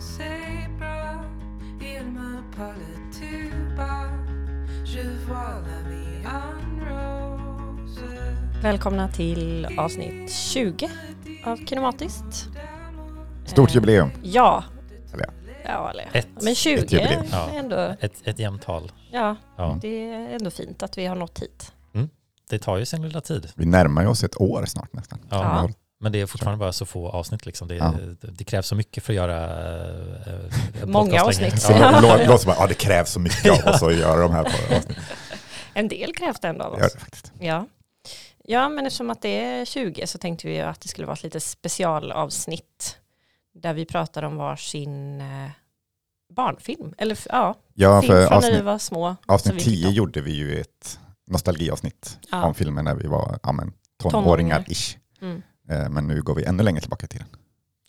c'est bras, il me parle tout bas. Je vois la vie en rose. Välkomna till avsnitt 20 av Kinematiskt. Stort Eh, jubileum. Ja. Eller Ja, eller, Ett- men 20 ett jubileum. är Ja. ändå, Ett, ett jämnt tal. ja, Ja. det är ändå fint att vi har nått hit. Det tar ju sin lilla tid. Vi närmar ju oss ett år snart nästan. Ja. Men det är fortfarande bara så få avsnitt. Liksom. Det, Ja. det krävs så mycket för att göra eh, en Många avsnitt. Ja. Ja. Låt, låt som bara, ja det krävs så mycket av oss att göra de här på avsnitt. En del krävs det ändå av oss. Ja. ja, men eftersom att det är 20 så tänkte vi att det skulle vara ett lite specialavsnitt där vi pratar om varsin eh, barnfilm. Eller ja, Ja, film för från när vi avsnitt, var små. avsnitt som vi 10 tyckte om. gjorde vi ju ett nostalgiavsnitt Ja. om filmen när vi var ja, men, Tonåringar. tonåringar-ish. Mm. Eh, Men nu går vi ännu längre tillbaka i tiden.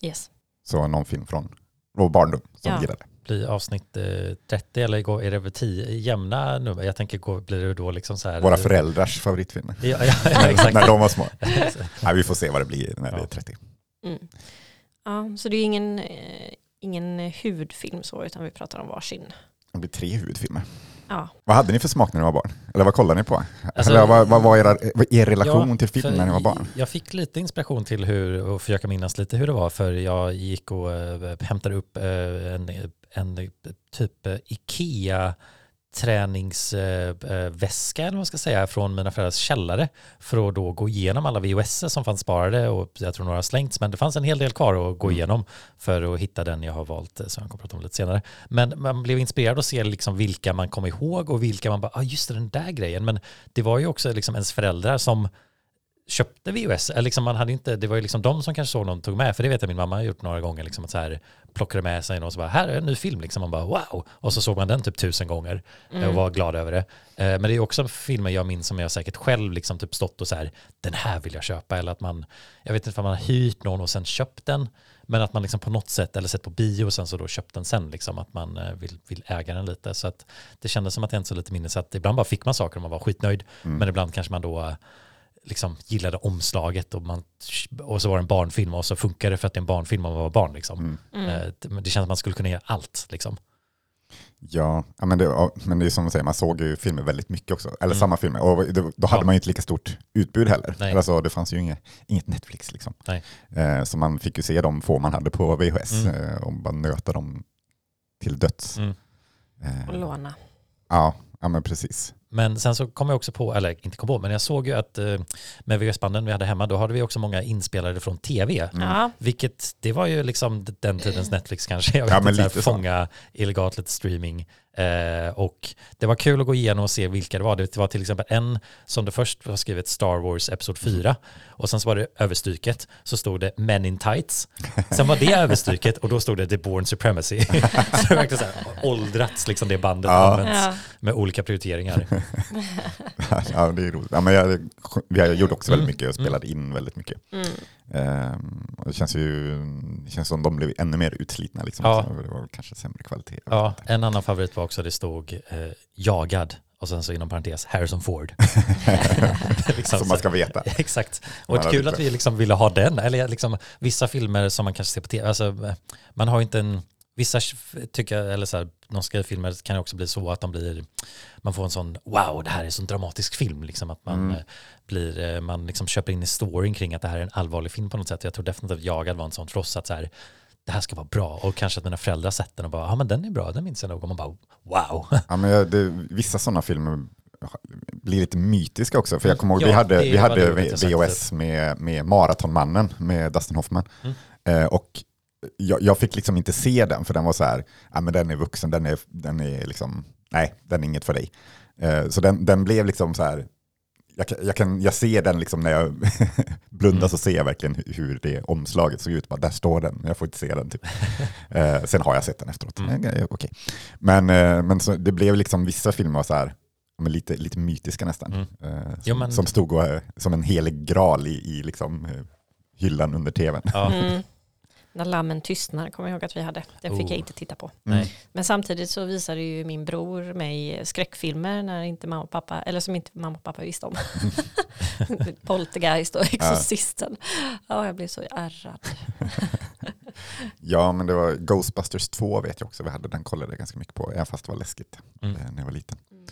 Yes. Så någon film från vår barndom som Ja. vi gillade. Blir avsnitt eh, 30 eller går- är det över 10 jämna nummer? Jag tänker, blir det då liksom så här? Våra föräldrars favoritfilmer. Ja, ja, ja exakt. när de var små. Nej, vi får se vad det blir när vi är Ja. 30. Mm. Ja, så det är ingen, eh, ingen huvudfilm så, utan vi pratar om varsin. Det blir tre huvudfilmer. Ja, Vad hade ni för smak när ni var barn? Eller vad kollade ni på? Alltså- Eller vad, vad var era, er relation Ja, till film när ni var barn? Jag fick lite inspiration till hur, och försöka minnas lite hur det var, för jag gick och äh, hämtade upp äh, en, en typ äh, Ikea träningsväska eller vad man ska säga från mina föräldrars källare för att då gå igenom alla VHS som fanns sparade och jag tror några har slängts men det fanns en hel del kvar att gå Mm. igenom för att hitta den jag har valt eh, som jag kommer att prata om lite senare. Men man blev inspirerad att se liksom vilka man kom ihåg och vilka man bara, ah, just det, den där grejen. Men det var ju också liksom ens föräldrar som köpte VHS. Liksom man hade inte, det var ju liksom de som kanske såg någon tog med. För det vet jag min mamma har gjort några gånger. Liksom att så här, plockade med sig någon och så bara, här är en ny film. Liksom man bara wow. Och så såg man den typ tusen gånger eh, och var glad över det. Eh, Men det är också filmer jag minns som jag säkert själv liksom typ stått och så här, den här vill jag köpa. Eller att man, jag vet inte om man har hyrt någon och sen köpt den. Men att man liksom på något sätt, eller sett på bio och sen så då köpt den sen, liksom att man eh, vill, vill äga den lite. Så att det kändes som att jag inte så lite minne, så att ibland bara fick man saker och man var skitnöjd. Mm. Men ibland kanske man då liksom gillade omslaget och, man, och så var det en barnfilm och så funkar det för att det är en barnfilm om man var barn. Liksom. Mm. mm. Eh, det- men det känns att man skulle kunna göra allt. Liksom. Ja, ja, men, det, men det är som man säger, man såg ju filmer väldigt mycket också. Eller Mm. samma filmer. Och det, då hade Ja. man ju inte lika stort utbud heller. Nej. Alltså, det fanns ju inget, inget Netflix. Liksom. Nej. Eh, så man fick ju se de få man hade på VHS Mm. eh, och bara nöta dem till döds. Mm. Eh, och låna. ja, ja, men precis. Men sen så kom jag också på, eller inte kom på, men jag såg ju att eh, med VHS-banden vi hade hemma, då hade vi också många inspelade från tv. Mm. Vilket, det var ju liksom den tidens Netflix kanske. Jag vet Ja, men inte, så här, lite fånga illegalt lite streaming. Eh, och det var kul att gå igenom och se vilka det var. Det var till exempel en som det först var skrivet Star Wars Episod 4 och sen så var det överstryket så stod det Men in Tights. Sen var det överstryket och då stod det The Born Supremacy. så det var verkligen så här, åldrats liksom det bandet Ja. används ja. med olika prioriteringar. ja, det är roligt. Ja, men jag, vi gjorde också väldigt Mm. mycket och spelade in väldigt mycket. Mm. Och det känns ju det känns som de blev ännu mer utslitna. Liksom. Ja. Det var väl kanske sämre kvalitet. Ja, en annan favorit var också det stod eh, jagad och sen så inom parentes Harrison Ford. liksom, Som man ska veta. Exakt. Och Man kul att vi liksom ville ha den. Eller liksom vissa filmer som man kanske ser på tv. Alltså, man har inte en... Vissa tycker eller så här, någon skräckfilmer kan också bli så att de blir, man får en sån, wow, det här är en sån dramatisk film. Liksom att man Mm. eh, blir, eh, man liksom köper in i storyn kring att det här är en allvarlig film på något sätt. Jag tror definitivt att Jagad var en sån för oss att så här, det här ska vara bra. Och kanske att mina föräldrar sett den och bara, ja men den är bra, den minns jag nog. Och man bara, wow. Ja, men det, vissa sådana filmer blir lite mytiska också. För jag kommer ihåg, Ja, vi hade, vi hade VHS med, med Maratonmannen med Dustin Hoffman. Mm. Eh, och jag, jag fick liksom inte se den för den var så här, ja, men den är vuxen, den är, den är liksom, nej, den är inget för dig. Eh, så den, den blev liksom så här, jag, kan, jag, kan, jag ser den liksom när jag blundar Mm. så ser jag verkligen hur- det omslaget såg ut. Bara, där står den, jag får inte se den. Typ. Eh, sen har jag sett den efteråt. Mm. Men, eh, okej. men, eh, men så, det blev liksom vissa filmer var så här, men lite, lite mytiska nästan. Mm. Eh, som, Jo, men- som stod och, eh, som en helig graal i, i liksom, eh, hyllan under tvn. Ja. Mm. När lammen tystnar kommer jag ihåg att vi hade. Den fick Oh. jag inte titta på. Nej. Men samtidigt så visade ju min bror mig skräckfilmer när inte mamma och pappa, eller som inte mamma och pappa visste om. Poltergeist och Exorcisten. Ja, jag blev så ärrad. Ja, men det var Ghostbusters 2 vet jag också. Vi hade den kollade ganska mycket på, även fast det var läskigt Mm. eh, när jag var liten. Mm.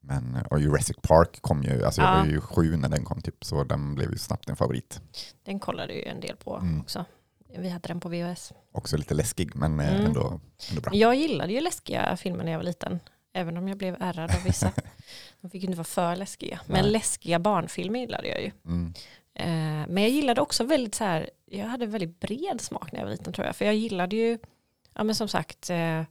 Men, och Jurassic Park kom ju, alltså jag Ja. var ju sju när den kom typ, så den blev ju snabbt en favorit. Den kollade ju en del på Mm. också. Vi hade den på VHS. Också lite läskig, men eh, Mm. ändå, ändå bra. Jag gillade ju läskiga filmer när jag var liten. Även om jag blev ärrad av vissa. De fick ju inte vara för läskiga. Men Nej. läskiga barnfilmer gillade jag ju. Mm. Eh, men jag gillade också väldigt så här, jag hade väldigt bred smak när jag var liten tror jag. För jag gillade ju, ja men som sagt, eh,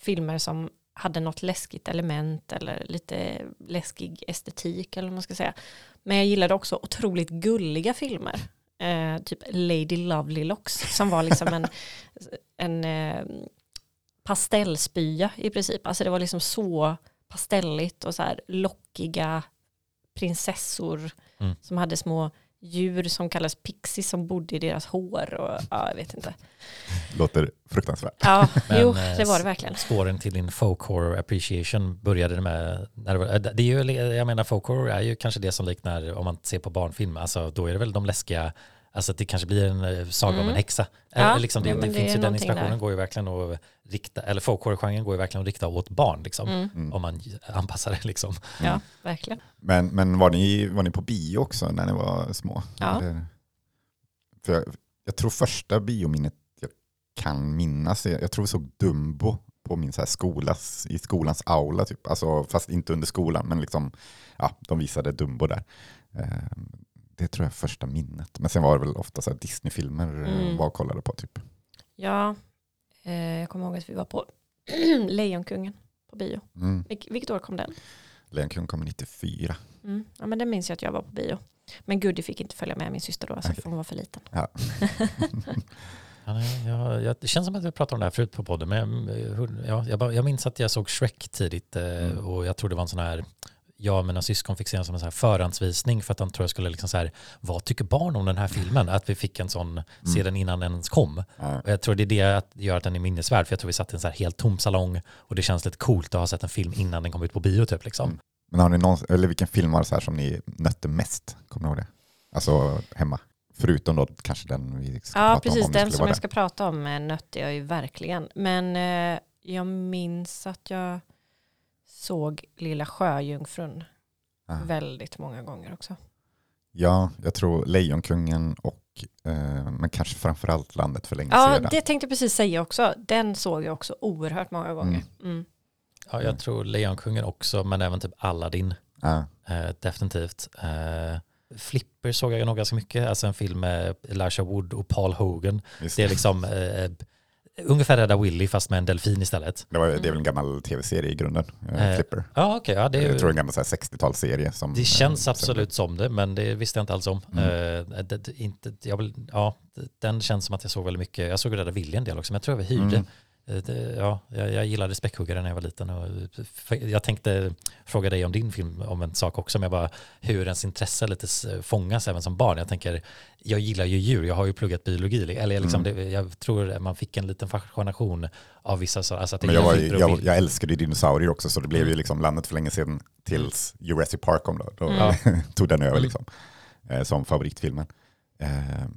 filmer som hade något läskigt element eller lite läskig estetik eller vad man ska säga. Men jag gillade också otroligt gulliga filmer. Eh, typ Lady Lovely Locks som var liksom en, en eh, pastellspya i princip. Alltså det var liksom så pastelligt och så här lockiga prinsessor Mm. som hade små djur som kallas pixies som bodde i deras hår och ja, jag vet inte. Låter fruktansvärt. Ja, Men, jo, eh, det var det verkligen. Spåren till din folk horror appreciation började med, när det, eh, det är ju, jag menar folk horror är ju kanske det som liknar, om man ser på barnfilm, alltså då är det väl de läskiga, alltså att det kanske blir en eh, saga om Mm. en häxa. Ja, liksom, det, ja, det, men det finns ju den inspirationen där. går ju verkligen att rikta, eller folk horror-genren går ju verkligen att rikta åt barn liksom, Mm, Mm. om man anpassar det liksom. ja, verkligen. Men, men var, ni, var ni på bio också när ni var små? Ja. Eller- För jag, jag tror första biominnet jag kan minnas, är- jag tror vi såg Dumbo på min så här skolas, i skolans aula, typ. alltså, fast inte under skolan, men liksom, ja, de visade Dumbo där. Det tror jag är första minnet. Men sen var det väl ofta så här Disney-filmer eh, Mm. var kollade på. Typ. Ja, eh, jag kommer ihåg att vi var på Lejonkungen på bio. Mm. Vilk, vilket år kom den? Lejonkungen kom 94. Mm. Ja, men det minns jag att jag var på bio. Men Goody fick inte följa med min syster då, så Okej. för hon var för liten. Ja. Ja, nej, jag, jag, det känns som att vi pratade om det här förut på podden, men jag, bara- jag minns att jag såg Shrek tidigt eh, Mm. och jag tror det var en sån här, jag och mina syskon fick se den som en sån här förhandsvisning för att de tror jag skulle liksom så här, vad tycker barn om den här filmen? Att vi fick en sån, se den innan den ens kom. Ja. Och jag tror det är det att gör att den är minnesvärd, för jag tror vi satt i en så här helt tom salong och det känns lite coolt att ha sett en film innan den kom ut på bio typ liksom. Mm. Men har ni någon, eller vilken film var det så här som ni nötte mest? Kommer ni ihåg det? Alltså hemma. Förutom då kanske den vi ska Ja, prata precis. om. om det Den som jag ska prata om eh, nötte jag ju verkligen. Men eh, jag minns att jag såg Lilla Sjöjungfrun Ja. väldigt många gånger också. Ja, jag tror Lejonkungen och eh, men kanske framförallt Landet för länge Ja, sedan. det tänkte jag precis säga också. Den såg jag också oerhört många gånger. Mm. Ja, Mm. jag tror Lejonkungen också, men även typ Aladdin. Ja, Eh, definitivt. Eh, Flipper såg jag nog ganska mycket, alltså en film med Elijah Wood och Paul Hogan. just Det är liksom eh, ungefär Rädda Willy fast med en delfin istället. Det, var, det är väl en gammal tv-serie i grunden, eh, Eh, Flipper. Ja, okej, ja, det, jag är, tror det är en gammal så här 60-talsserie. Som, det känns eh, absolut som det, men det visste jag inte alls om. Mm. Eh, det, det, inte, jag ja, den känns som att jag såg väldigt mycket, jag såg Rädda Willy en del också, men jag tror jag hyrde. Mm. Eh, ja, jag, jag gillade späckhuggare när jag var liten. Och för- jag tänkte fråga dig om din film om en sak också, men jag bara hur ens intresse lite s- fångas även som barn. Jag tänker, jag gillar ju djur, jag har ju pluggat biologi, eller liksom Mm. det, jag tror man fick en liten fascination av vissa, så- alltså Men jag, var, jag, jag älskade ju dinosaurier också så det blev ju Mm. liksom landet för länge sedan tills Jurassic Park kom då. Då Mm. tog den över Mm. liksom, eh, som favoritfilmen. Eh,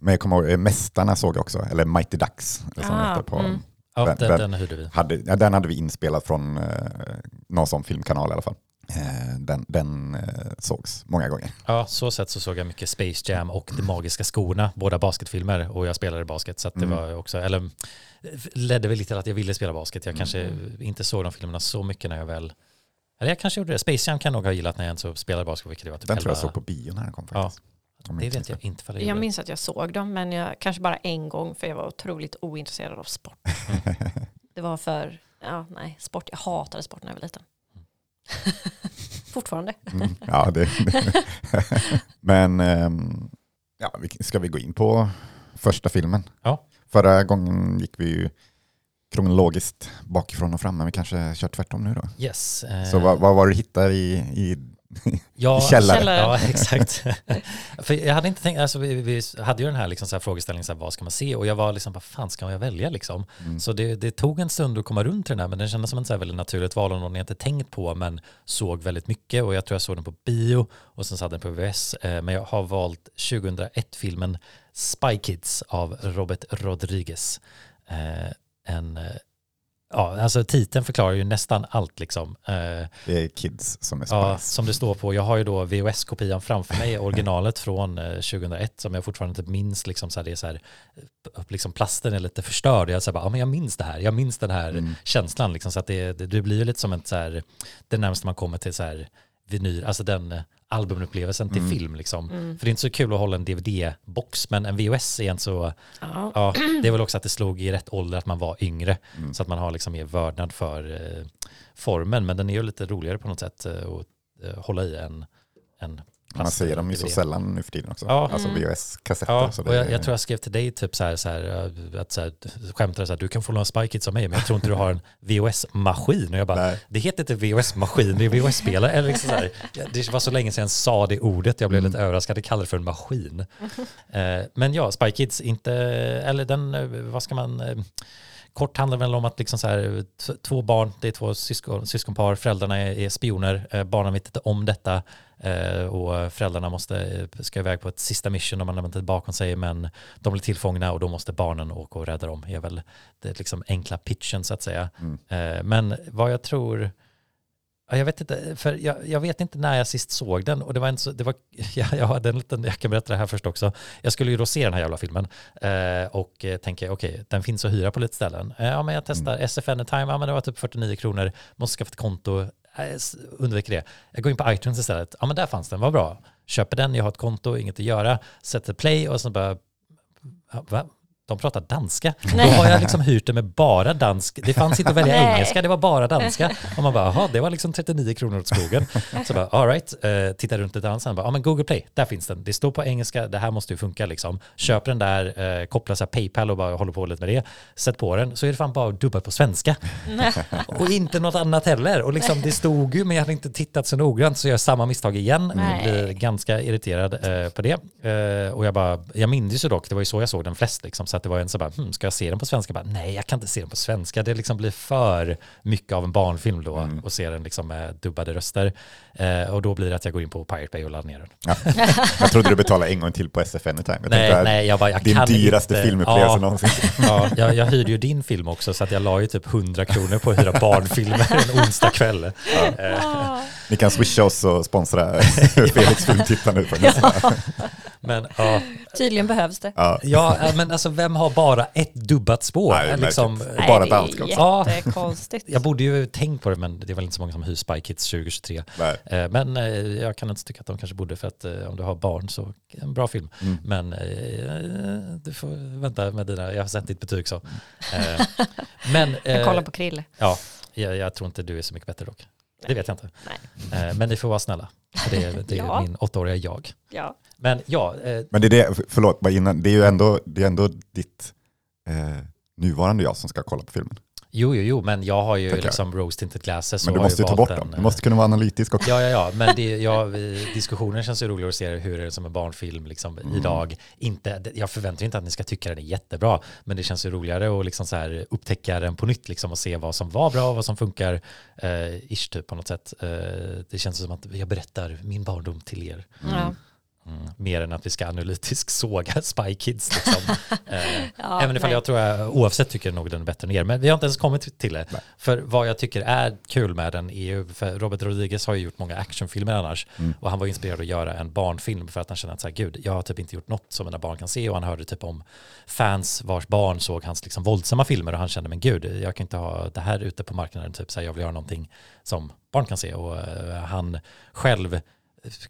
men jag kommer ihåg, eh, Mästarna såg jag också, eller Mighty Ducks. Eller som Ah, heter på, mm. Ja, den- den, den- hyrde vi. hade, ja, den hade vi inspelat från eh, någon sån filmkanal i alla fall. Eh, den den eh, sågs många gånger. Ja, så sett så såg jag mycket Space Jam och De Magiska Skorna, båda basketfilmer och jag spelade basket så att det Mm. var också, eller ledde väl lite till att jag ville spela basket. Jag Mm. kanske inte såg de filmerna så mycket när jag väl, eller jag kanske gjorde det. Space Jam kan jag nog ha gillat när jag inte så spelade basket, vilket det var typ Den tror jag 11. såg på bio när den kom Ja, Om Det vet jag inte det Jag minns att jag såg dem, men jag, kanske bara en gång för jag var otroligt ointresserad av sport. Det var för, ja nej, sport, jag hatade sport när jag var liten. Fortfarande. Mm, ja, det, Men ehm, ja, ska vi gå in på första filmen? Ja. Förra gången gick vi ju kronologiskt bakifrån och fram, men vi kanske kör tvärtom nu då. Yes. eh, Så vad, vad var det du hittade i, i Ja, källaren. Källaren. Ja, exakt. För jag hade inte tänkt, alltså vi, vi hade ju den här, liksom så här frågeställningen, så här, vad ska man se? Och jag var liksom, vad fan ska jag välja liksom? Mm. Så det, det tog en stund att komma runt till den här, men den kändes som ett så här väldigt naturligt val och någon jag inte tänkt på, men såg väldigt mycket. Och jag tror jag såg den på bio och sen hade den på VHS. Eh, Men jag har valt 2001-filmen Spy Kids av Robert Rodriguez. Eh, En, eh, ja, alltså titeln förklarar ju nästan allt liksom. Eh, Det är kids som är Ja, spice. som det står på. Jag har ju då VHS-kopian framför mig, originalet från eh, 2001 som jag fortfarande inte minns. Liksom så här, det är så här, eh, liksom plasten är lite förstörd. Jag, så här, bara, ja, men jag minns det här, jag minns den här Mm. känslan. Liksom, så att det, det, blir ju lite som ett så här, det närmaste man kommer till så här, vinyl, alltså den eh, albumupplevelsen till Mm. film. Liksom. Mm. För det är inte så kul att hålla en DVD-box, men en VHS är inte så, Ja. ja, det är väl också att det slog i rätt ålder att man var yngre. Mm. Så att man har liksom mer vördnad för eh, formen. Men den är ju lite roligare på något sätt eh, att eh, hålla i en, en Man ser dem ju så sällan nu för tiden också. Ja. Alltså Mm. VHS-kassetter. Ja, så och det jag, jag tror jag skrev till dig typ så här, så här eh, att så här, skämtade så här, du kan få låna Spy Kids av mig, men jag tror inte du har en VHS-maskin. Och jag bara, Nej. det heter inte VHS-maskin, det är VHS-spelare. Eller liksom så här, det var så länge sedan jag sa det ordet, jag blev Mm. lite överraskad, jag kallade det för en maskin. Eh, men ja, Spy Kids, inte, eller den, eh, vad ska man, eh, kort handlar det väl om att liksom så här, två barn, det är två syskon, syskonpar, föräldrarna är, är spioner, barnen vet inte om detta och föräldrarna måste, eh, ska iväg på ett sista mission, de har lämnat det bakom sig, men de blir tillfångna och då måste barnen åka och rädda dem, är väl det liksom enkla pitchen så att säga. Mm. Eh, men vad jag tror, ja, jag vet inte, för jag, jag vet inte när jag sist såg den och det var inte så, det var, jag, jag hade en liten, jag kan berätta det här först också. Jag skulle ju då se den här jävla filmen eh, och eh, tänker, okej, den finns att hyra på lite ställen. Eh, ja, men jag testar SF Anytime, ja men det var typ 49 kronor, måste skaffa ett konto, Äh, jag undviker det. Jag går in på iTunes istället, ja men där fanns den, vad bra. Köper den, jag har ett konto, inget att göra, sätter play och så bara, ja, va? De pratar danska. Då Nej. har jag liksom hyrt det med bara dansk. Det fanns inte att välja Nej. engelska, det var bara danska. Och man bara, jaha, det var liksom 39 kronor åt skogen. Så bara, all right, eh, tittar runt lite annat sen, bara, ja men Google Play, där finns den. Det står på engelska, det här måste ju funka liksom. Köp den där, eh, koppla så Paypal och bara håller på lite med det. Sätt på den, så är det fan bara dubbat på svenska. och inte något annat heller. Och liksom, det stod ju, men jag hade inte tittat så noggrant, så jag gör samma misstag igen. Nej. Jag blir ganska irriterad eh, på det. Eh, och jag bara, jag minns ju dock, det var ju så jag såg den flest, liksom, så att det var en så bara, hm, ska jag se den på svenska? Bara, Nej, jag kan inte se den på svenska. Det liksom blir för mycket av en barnfilm då Mm. och se den liksom med dubbade röster. Eh, och då blir det att jag går in på Pirate Bay och laddar ner den. Ja. Jag trodde du betalade en gång till på SF Anytime. Jag Nej, nej, jag bara, jag din kan dyraste inte. filmupplevelse Ja. någonsin. Ja, jag, jag hyrde ju din film också så att jag la ju typ 100 kronor på att hyra barnfilmer en onsdag kväll. Eh, Ah. Ni kan swisha oss och sponsra Felix filmtittande. På nästa. men ja, Tydligen behövs det. Ja. ja, men alltså vem har bara ett dubbat spår? Nej, är liksom. Och bara det också. är jättekonstigt. jag borde ju tänkt på det men det är väl inte så många som hyr Spy Kids 2023. Nej. Eh, Men eh, jag kan inte tycka att de kanske borde för att eh, om du har barn så en bra film. Mm. Men du får vänta med dina, jag har sett ditt betyg så. Eh, Men Jag kollar på Krille. ja, jag, jag tror inte du är så mycket bättre dock. Det vet jag inte. Nej. Men ni får vara snälla. Det, är- det är Ja. min åttaåriga jag. Ja. Men ja, Men det är det, förlåt, bara innan, det är ju ändå, det är ändå ditt eh, nuvarande jag som ska kolla på filmen. Jo, jo, jo, men jag har ju Tackar. liksom rose tinted glasses. Men du måste ju ta bort en, dem. Du eh, måste kunna vara analytisk också. Ja, ja, ja, men det, ja, diskussionen känns ju roligare att se hur är det som en barnfilm liksom, Mm. idag. Inte, jag förväntar mig inte att ni ska tycka den är jättebra, men det känns ju roligare att liksom så här upptäcka den på nytt liksom, och se vad som var bra och vad som funkar, eh, ish typ på något sätt. Eh, det känns som att jag berättar min barndom till er. Ja. Mm. Mer än att vi ska analytiskt såga Spy Kids. Liksom. eh, Ja, Även ifall nej. jag tror jag oavsett tycker nog den är bättre än er. Men vi har inte ens kommit till det. Nej. För vad jag tycker är kul med den är ju, för Robert Rodriguez har ju gjort många actionfilmer annars. Mm. Och han var inspirerad att göra en barnfilm för att han kände att så här, gud, jag har typ inte gjort något som mina barn kan se. Och han hörde typ om fans vars barn såg hans liksom våldsamma filmer och han kände, men gud, jag kan inte ha det här ute på marknaden. Typ så här, jag vill göra någonting som barn kan se. Och eh, han själv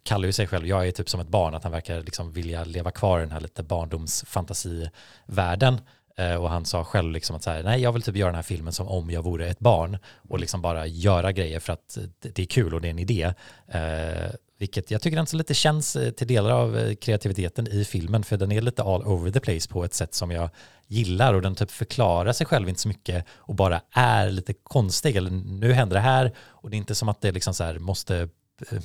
kallar ju sig själv, jag är typ som ett barn, att han verkar liksom vilja leva kvar i den här lite barndomsfantasivärlden. Eh, och han sa själv liksom att så här, nej jag vill typ göra den här filmen som om jag vore ett barn och liksom bara göra grejer för att det är kul och det är en idé. Eh, vilket jag tycker ändå så lite känns eh, till delar av eh, kreativiteten i filmen för den är lite all over the place på ett sätt som jag gillar och den typ förklarar sig själv inte så mycket och bara är lite konstig. Eller nu händer det här och det är inte som att det liksom så här måste eh,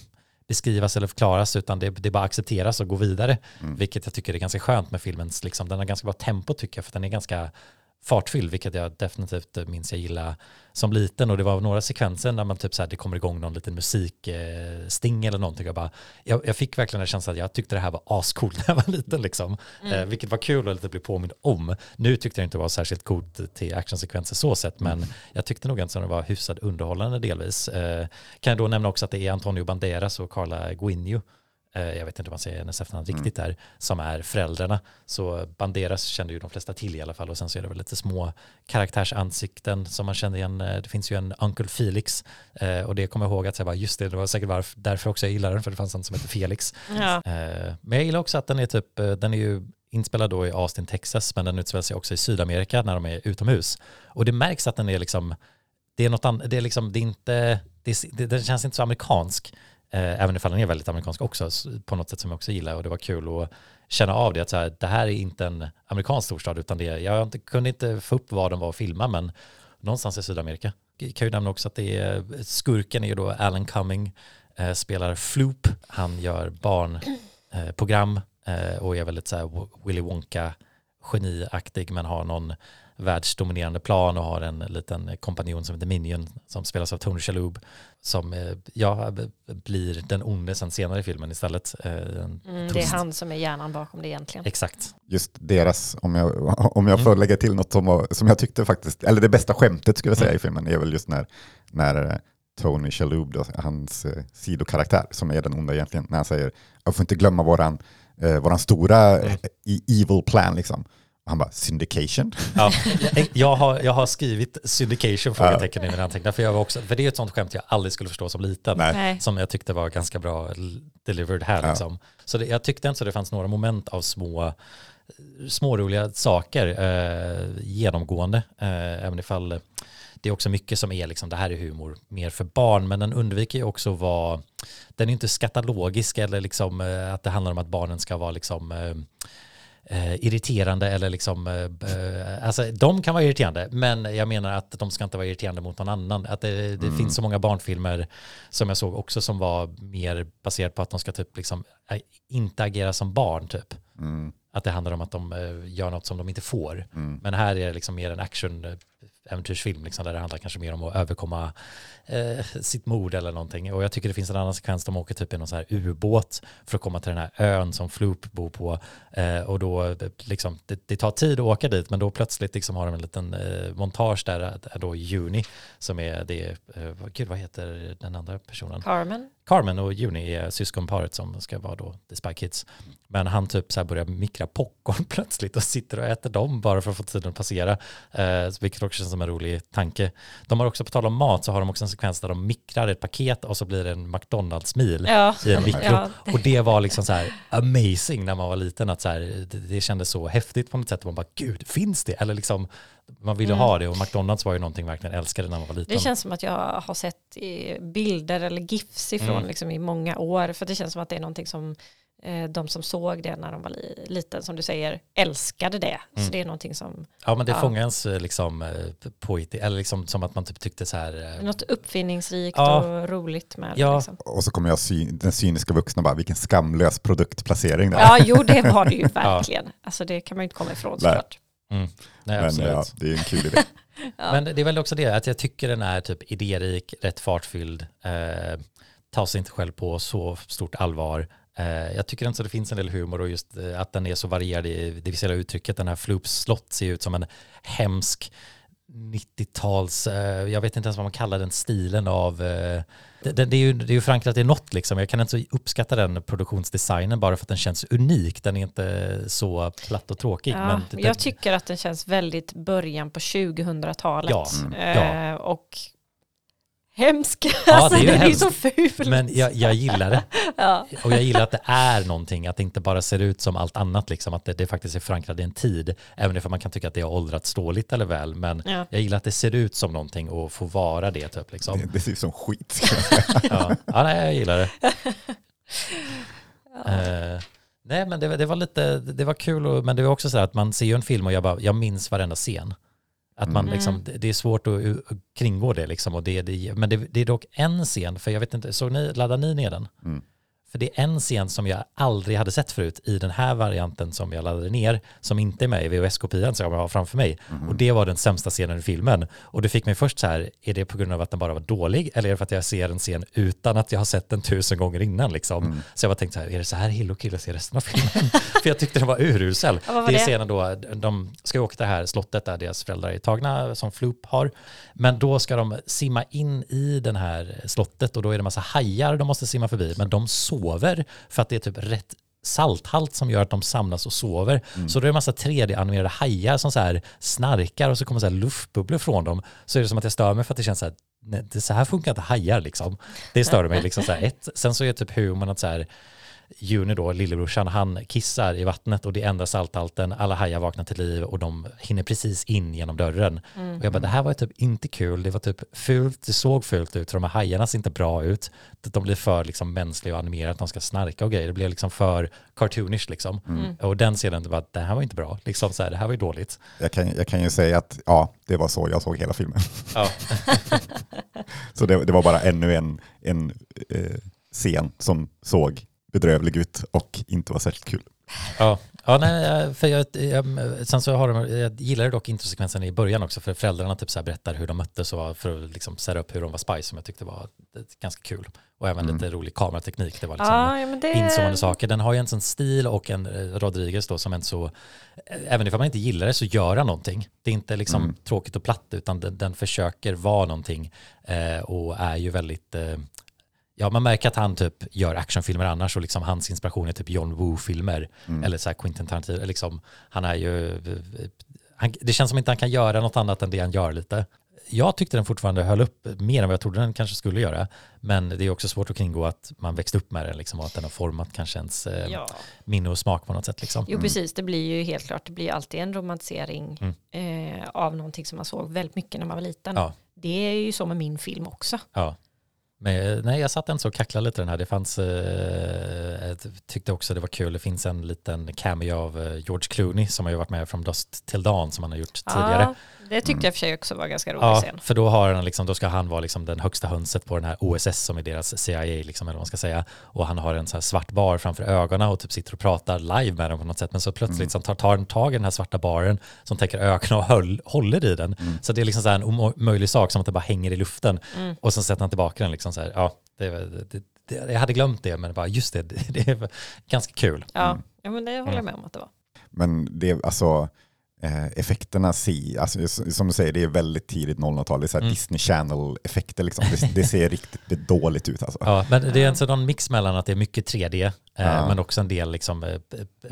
beskrivas eller förklaras utan det, det bara accepteras och går vidare. Mm. Vilket jag tycker är ganska skönt med filmens, liksom, den har ganska bra tempo tycker jag för den är ganska fartfylld, vilket jag definitivt minns jag gilla som liten och det var några sekvenser när man typ så här, det kommer igång någon liten musiksting eller någonting. Jag, bara, jag, jag fick verkligen en känsla att jag tyckte det här var ascoolt när jag var liten liksom. Eh, vilket var kul att lite bli påmind om. Nu tyckte jag inte det var särskilt coolt till actionsekvenser så sett, men jag tyckte nog att det var hyfsat underhållande delvis. Eh, kan jag då nämna också att det är Antonio Banderas och Carla Guinio eh, jag vet inte om man säger hennes efternamn riktigt där, som är föräldrarna. Så Banderas kände ju de flesta till i alla fall och sen så är det väl lite små karaktärsansikten som man känner igen. Eh, Det finns ju en Uncle Felix eh, och det kommer jag ihåg att jag bara, just det, det var säkert varför, därför också jag gillar den, för det fanns en som heter Felix. Ja. Eh, Men jag gillar också att den är typ, eh, den är ju inspelad då i Austin, Texas, men den utspelar sig också i Sydamerika när de är utomhus. Och det märks att den är liksom, det är något annat, det är liksom, det är inte, det, det, den känns inte så amerikansk, eh, även ifall den är väldigt amerikansk också, på något sätt som jag också gillar. Och det var kul att känna av det, att så här, det här är inte en amerikansk storstad, utan det jag inte, kunde inte få upp var de var och filma, men någonstans i Sydamerika. Jag kan ju nämna också att det är, skurken är ju då Alan Cumming, eh, spelar Floop, han gör barnprogram eh, eh, och är väldigt så här Willy Wonka geniaktig men har någon världsdominerande plan och har en liten kompanjon som heter Minion som spelas av Tony Shalhoub som eh, ja, blir den onde sen senare i filmen istället. Eh, Mm, det är han som är hjärnan bakom det egentligen. Exakt. Just deras, om jag, om jag Mm. får lägga till något som, som jag tyckte faktiskt, eller det bästa skämtet skulle jag säga Mm. i filmen, är väl just när, när eh, Tony Shalhoub, då, hans eh, sidokaraktär, som är den onda egentligen, när han säger jag får inte glömma våran, eh, våran stora Mm. eh, e- evil plan liksom. Han bara, syndication? Ja, jag, jag, har, jag har skrivit syndication frågetecken i mina anteckningar för, jag var också, för det är ett sånt skämt jag aldrig skulle förstå som liten. Nej. Som jag tyckte var ganska bra delivered här. Ja. Liksom. Så det, jag tyckte inte så det fanns några moment av små småroliga saker eh, genomgående. Eh, även ifall det är också mycket som är liksom, det här är humor mer för barn, men den undviker ju också vara, den är inte skatalogisk eller liksom eh, att det handlar om att barnen ska vara liksom eh, eh, irriterande eller liksom, eh, eh, alltså de kan vara irriterande, men jag menar att de ska inte vara irriterande mot någon annan. Att det, det finns så många barnfilmer som jag såg också som var mer baserat på att de ska typ liksom eh, inte agera som barn typ. Mm, Att det handlar om att de eh, gör något som de inte får. mm. Men här är det liksom mer en action äventyrsfilm liksom, där det handlar kanske mer om att överkomma eh, sitt mod eller någonting. Och jag tycker det finns en annan sekvens, de åker typ i någon så här ubåt för att komma till den här ön som Floop bor på. Eh, och då, liksom, det, det tar tid att åka dit, men då plötsligt liksom har de en liten eh, montage där, eh, då Juni, som är det, eh, vad- gud vad heter den andra personen? Carmen. Carmen och Juni är syskonparet som ska vara då The Spy Kids. Men han typ så här börjar mikra popcorn plötsligt och sitter och äter dem bara för att få tiden att passera. Eh, vilket också känns som en rolig tanke. De har också, på tal om mat, så har de också en sekvens där de mikrar ett paket och så blir det en McDonalds-mil Ja. i en mikro. Ja. Och det var liksom så här amazing när man var liten. Att så här, det, det kändes så häftigt på något sätt. Man bara, gud, finns det? Eller liksom, man ville Mm. ha det och McDonalds var ju någonting verkligen älskade när man var liten. Det känns som att jag har sett bilder eller gifs ifrån Mm. liksom, i många år. För det känns som att det är någonting som de som såg det när de var li- liten, som du säger, älskade det. Mm. Så det är någonting som, Ja men det Ja. fångar ens eh, liksom eh, poeti, eller liksom som att man typ tyckte så här. eh, något uppfinningsrikt Ja. och roligt med Ja. det. Liksom. Och så kommer jag den cyniska vuxna bara, vilken skamlös produktplacering där. Ja, jo det var det ju verkligen. Alltså det kan man ju inte komma ifrån såklart. Mm, nej, Men absolut. ja, det är en kul idé. Ja. Men det är väl också det att jag tycker den är typ idérik, rätt fartfylld, eh, tar sig inte själv på så stort allvar. Eh, jag tycker inte så det finns en del humor och just eh, att den är så varierad i det visuella uttrycket. Den här Floops slott ser ut som en hemsk 90-tals, eh, jag vet inte ens vad man kallar den stilen av, det, det, är ju, det är ju förankrat i något liksom. Jag kan inte så uppskatta den produktionsdesignen bara för att den känns unik. Den är inte så platt och tråkig. Ja, men det, jag tycker att den känns väldigt början på 2000-talet. Ja, mm, Eh, Och hemsk. Ja, alltså, det är ju det är så fult. men jag, jag gillar det. ja. Och jag gillar att det är någonting, att det inte bara ser ut som allt annat, liksom, att det, det faktiskt är förankrat i en tid. Även om man kan tycka att det har åldrats dåligt eller väl, men Ja. jag gillar att det ser ut som någonting och får vara det. Typ, liksom. Det, det ser ut som skit. ja. ja, nej, jag gillar det. Eh, nej, men det, det var lite, det var kul, och, men det var också så här att man ser ju en film och jag, bara, jag minns varenda scen. Att man Mm. liksom, det, är svårt att, att kringgå det liksom. Och det, det, men det, det är dock en scen, för jag vet inte, såg ni, laddade ni ner den? Mm. För det är en scen som jag aldrig hade sett förut i den här varianten som jag laddade ner, som inte är med i VHS-kopian som jag har framför mig. Och det var den sämsta scenen i filmen. Och det fick mig först så här, är det på grund av att den bara var dålig eller är det för att jag ser en scen utan att jag har sett den tusen gånger innan liksom? Så jag bara tänkte så här, är det så här Hill och Kill ser resten av filmen? för jag tyckte den var urusel. Ja, var det är scenen då, de ska ju åka till det här slottet där deras föräldrar är tagna, som Floop har. Men då ska de simma in i den här slottet och då är det massa hajar de måste simma förbi. Men de sover för att det är typ rätt salthalt som gör att de samlas och sover. Så då är det en massa 3D-animerade hajar som så här snarkar och så kommer så här luftbubblor från dem. Så är det som att jag stör mig för att det känns så här, nej, det, så här funkar inte hajar liksom. Det stör mig liksom så här. Ett, sen så är typ humorn att så här, Juni då, lillebrorsan, han kissar i vattnet och det ändrar salthalten, alla hajar vaknar till liv och de hinner precis in genom dörren. Och jag bara, det här var typ inte kul, det var typ fult, det såg fult ut, för de här hajarna ser inte bra ut. De blir för liksom mänskliga och animerade, att de ska snarka och grejer, det blev liksom för cartoonish liksom. Och den scenen, det, var, det här var inte bra, liksom så här, det här var ju dåligt. Jag kan, jag kan ju säga att ja, det var så jag såg hela filmen. Ja, Så det, det var bara ännu en, en eh, scen som såg bedrövlig ut och inte var särskilt kul. Ja, ja nej, för jag, jag, sen så har de, jag gillar dock introsekvensen i början också för föräldrarna typ så här berättar hur de möttes och för att liksom sätta upp hur de var spice som jag tyckte var ganska kul. Och även lite rolig kamerateknik. Det var liksom Ja, det... inzoomande saker. Den har ju en sån stil och en eh, Rodriguez då som en så, även ifall man inte gillar det så gör han någonting. Det är inte liksom Mm. tråkigt och platt utan den, den försöker vara någonting eh, och är ju väldigt, eh, ja man märker att han typ gör actionfilmer annars och liksom hans inspiration är typ John Woo-filmer Mm. eller så här Quentin Tarantino, liksom, han är ju, han, det känns som inte han kan göra något annat än det han gör lite. Jag tyckte den fortfarande höll upp mer än vad jag trodde den kanske skulle göra. Men det är också svårt att kringå att man växte upp med den liksom, och att den har format kanske ens eh, Ja. minne och smak på något sätt. Liksom. Jo, precis. Det blir ju helt klart, det blir alltid en romantisering eh, av någonting som man såg väldigt mycket när man var liten. Ja. Det är ju så med min film också. Ja. Men nej, jag satt så och kacklade lite den här. Det fanns, eh, jag tyckte också det var kul, det finns en liten cameo av eh, George Clooney som har ju varit med från Dust till Dawn som han har gjort tidigare. Det tyckte jag för sig också var ganska rolig Ja, scen. för då, har han liksom, då ska han vara liksom den högsta hönset på den här OSS som är deras CIA, liksom, eller vad man ska säga. Och han har en så här svart bar framför ögonen och typ sitter och pratar live med dem på något sätt. Men så plötsligt så tar, tar han tag i den här svarta baren som täcker ögonen och höll, håller i den. Så det är liksom så här en omöjlig sak som att det bara hänger i luften. Och sen sätter han tillbaka den liksom så här. Ja, det, det, det, jag hade glömt det, men bara just det, det, det är ganska kul. Ja, ja men det håller jag med om att det var. Men det, alltså, effekterna, si, alltså, som du säger, det är väldigt tidigt 00-tal, det är så här Mm. Disney Channel-effekter. Liksom. Det, det ser riktigt dåligt ut. Alltså. Ja, men det är en sådan mix mellan att det är mycket 3D, eh, Ja. men också en del liksom, eh,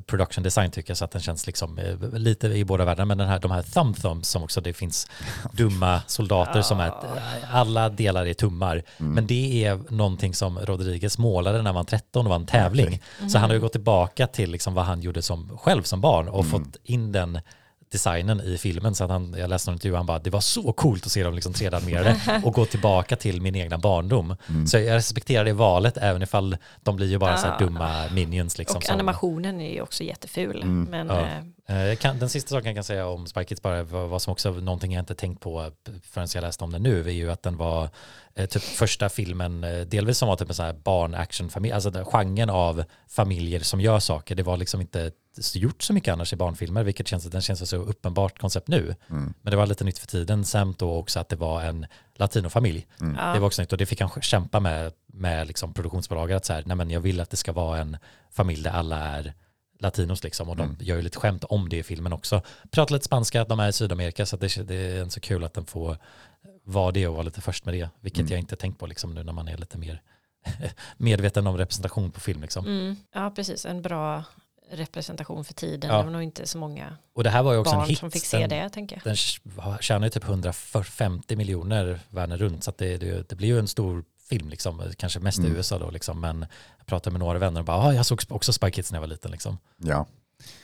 production design tycker jag, så att den känns liksom, eh, lite i båda världarna. Men den här, de här thumb thumbs som också, det finns dumma soldater som är, eh, alla delar är tummar. Men det är någonting som Rodriguez målade när han var 13 och var en tävling. Så han har ju gått tillbaka till liksom vad han gjorde som, själv som barn och fått in den designen i filmen så att han, jag läste någon intervju, han bara det var så coolt att se dem liksom 3D-animerade och gå tillbaka till min egna barndom. Så jag respekterar det valet även ifall de blir ju bara så här Ah. dumma minions liksom. Och som- animationen är ju också jätteful. Men Ja. eh, Eh, kan, den sista saken jag kan säga om Spy Kids bara, vad, vad som också någonting jag inte tänkt på förrän jag läste om den nu, är ju att den var eh, typ första filmen, eh, delvis som var typ en sån här barn-action-familj, alltså genren av familjer som gör saker, det var liksom inte gjort så mycket annars i barnfilmer, vilket känns, den känns så uppenbart koncept nu. Men det var lite nytt för tiden, samt då också att det var en latinofamilj. ja. Det var också nytt och det fick han kämpa med, med liksom produktionsbolaget, att så här, nej men jag vill att det ska vara en familj där alla är latinos liksom och de gör ju lite skämt om det i filmen också. Pratar lite spanska, att de är i Sydamerika så det, det är så kul att den får vara det och vara lite först med det, vilket jag inte tänkt på liksom nu när man är lite mer medveten om representation på film liksom. mm, ja, precis. En bra representation för tiden. Ja. Det var nog inte så många Och det här var ju också en barn hit. som fick se Den- det, tänker jag. Den tjänar ju typ 150 miljoner världen runt så att det, det, det blir ju en stor film liksom, kanske mest i Mm. USA då liksom, men jag pratade med några vänner och bara, ah, jag såg också Spy Kids när jag var liten liksom. Ja.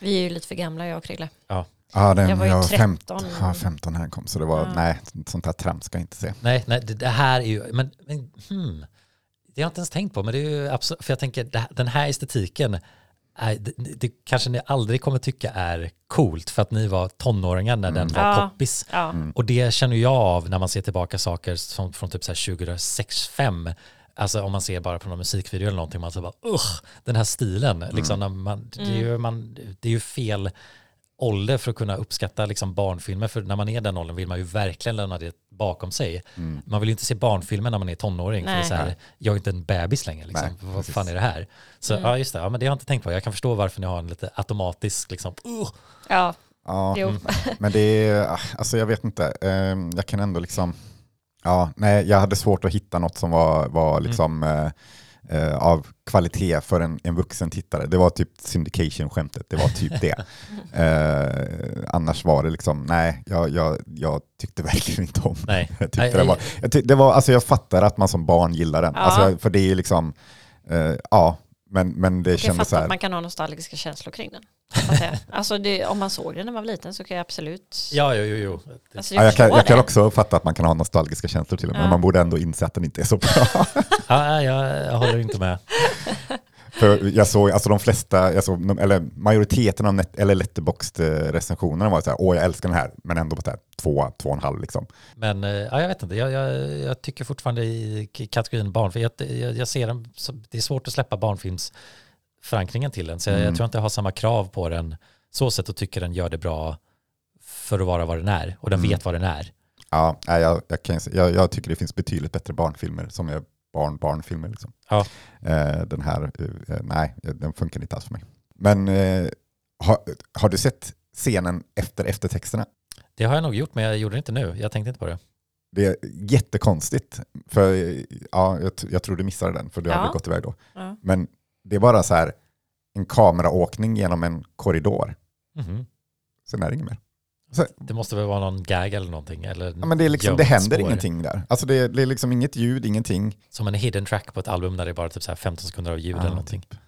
Vi är ju lite för gamla, jag och Krille. Ja, den, Jag var ju jag 13. ja, 15 här kom, så det var, Ja. nej, sånt här trams ska jag inte se. Nej, nej det, det här är ju, men, men hmm, det har jag inte ens tänkt på, men det är ju absolut, för jag tänker det, den här estetiken, det, det kanske ni aldrig kommer tycka är coolt för att ni var tonåringar när den var Ja. poppis. Ja, Och det känner jag av när man ser tillbaka saker som från typ så här 2006-2005. Alltså om man ser bara på någon musikvideo eller någonting, man säger bara usch, den här stilen, liksom när man, det, är ju, man, det är ju fel ålder för att kunna uppskatta liksom barnfilmer, för när man är den åldern vill man ju verkligen lämna det bakom sig. Mm. Man vill ju inte se barnfilmer när man är tonåring, för det är så här, jag är inte en bebis längre, liksom. Nej, vad precis. fan är det här? Så ja, just det, ja, men det har jag inte tänkt på, jag kan förstå varför ni har en lite automatisk, liksom, uh, Ja, Ja, jo. men det är, alltså jag vet inte, Ehm, jag kan ändå liksom, ja, nej, jag hade svårt att hitta något som var, var liksom eh, eh, av kvalitet för en, en vuxen tittare. Det var typ syndication-skämtet, det var typ det. Eh, annars var det liksom, nej, jag, jag, jag tyckte verkligen inte om nej. jag tyckte Nej, det var, jag, tyck, det var, alltså jag fattar att man som barn gillar den. Ja. Alltså, för det är ju liksom, eh, ja, men, men det Jag kändes så här. att man kan ha nostalgiska känslor kring den. Alltså det, om man såg den när man var liten så kan jag absolut... Ja, jo, jo, jo. Alltså, Ja, jag, kan, jag kan också fatta att man kan ha nostalgiska känslor till den, men Ja. man borde ändå inse att den inte är så bra. Ja, jag, jag håller inte med. För jag såg, alltså de flesta, jag såg, eller majoriteten av net, eller Letterboxd-recensionerna var så här, åh jag älskar den här, men ändå på här, två, två och en halv liksom. Men eh, ja, jag vet inte, jag, jag, jag tycker fortfarande i kategorin barn, för jag, jag, jag ser den, det är svårt att släppa barnfilmsförankringen till den, så jag, Mm. jag tror inte jag har samma krav på den så sätt och tycker den gör det bra för att vara vad den är, och den Mm. vet vad den är. Ja, jag, jag, kan, jag, jag tycker det finns betydligt bättre barnfilmer som är barn-barnfilmer. Liksom. Ja. Eh, den här, eh, nej, den funkar inte alls för mig. Men eh, har, har du sett scenen efter eftertexterna? Det har jag nog gjort, men jag gjorde det inte nu, jag tänkte inte på det. Det är jättekonstigt, för ja, jag, jag tror du missade den, för du Ja. hade gått iväg då. Ja. Men det är bara så här, en kameraåkning genom en korridor, Mhm. sen är det inget mer. Det måste väl vara någon gag eller någonting, eller Ja, men det, är liksom, det händer spår. ingenting där. Alltså det, det är liksom inget ljud, ingenting. Som en hidden track på ett album där det är bara typ så här 15 sekunder av ljud Ja, eller någonting. typ.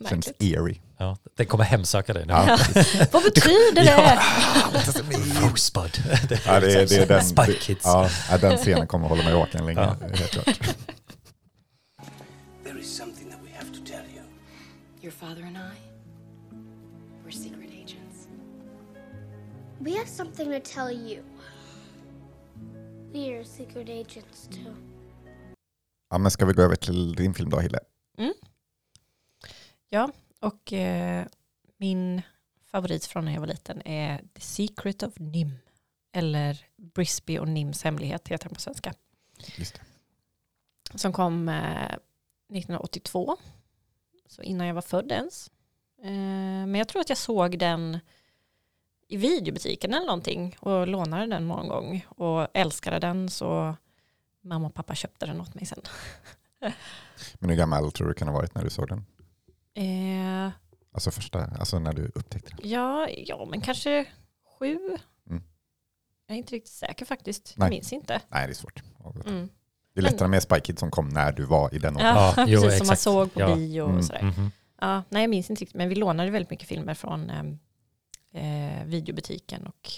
Känns eerie. Ja, den kommer hemsöka dig nu. Ja. Vad betyder det? Rosebud. Det, är- det är den, det, Kids. ja, ja, den scenen kommer att hålla mig vaken länge. Ja. Helt klart. There is something that we have to tell you. Your father and I, We have something to tell you. We are secret agents too. Ja, men ska vi gå över till din film då, Hille? Ja, och eh, min favorit från när jag var liten är The Secret of Nim. Eller Brisby och Nims hemlighet heter den på svenska. Just det. Som kom eh, 1982. Så innan jag var född ens. Eh, men jag tror att jag såg den i videobutiken eller någonting och lånade den många gång och älskade den så mamma och pappa köpte den åt mig sen. Men hur gammal tror du kan ha varit när du såg den? Eh, Alltså första, alltså när du upptäckte den? ja, ja, men kanske sju. Mm. Jag är inte riktigt säker faktiskt. Nej. Jag minns inte. Nej, det är svårt. Mm. Det är lättare med Spy Kids som kom när du var i den åldern. Ja, Ja, jo, precis som man såg på Ja. bio och Mm, sådär. Mhm. Ja, nej, jag minns inte riktigt, men vi lånade väldigt mycket filmer från eh, eh, videobutiken och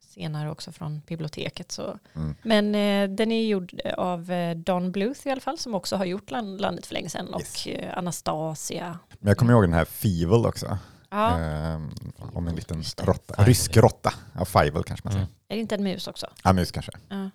senare också från biblioteket. Så. Mm. Men eh, den är gjord av eh, Don Bluth i alla fall, som också har gjort land, Landet för länge sedan, Yes. och eh, Anastasia. Men jag kommer ihåg den här Fievel också. Ja, Ehm, om en liten råtta. Rysk råtta. Ja, Fievel kanske man säger. Mm. är det inte en mus också? Ja, mus kanske. Ja.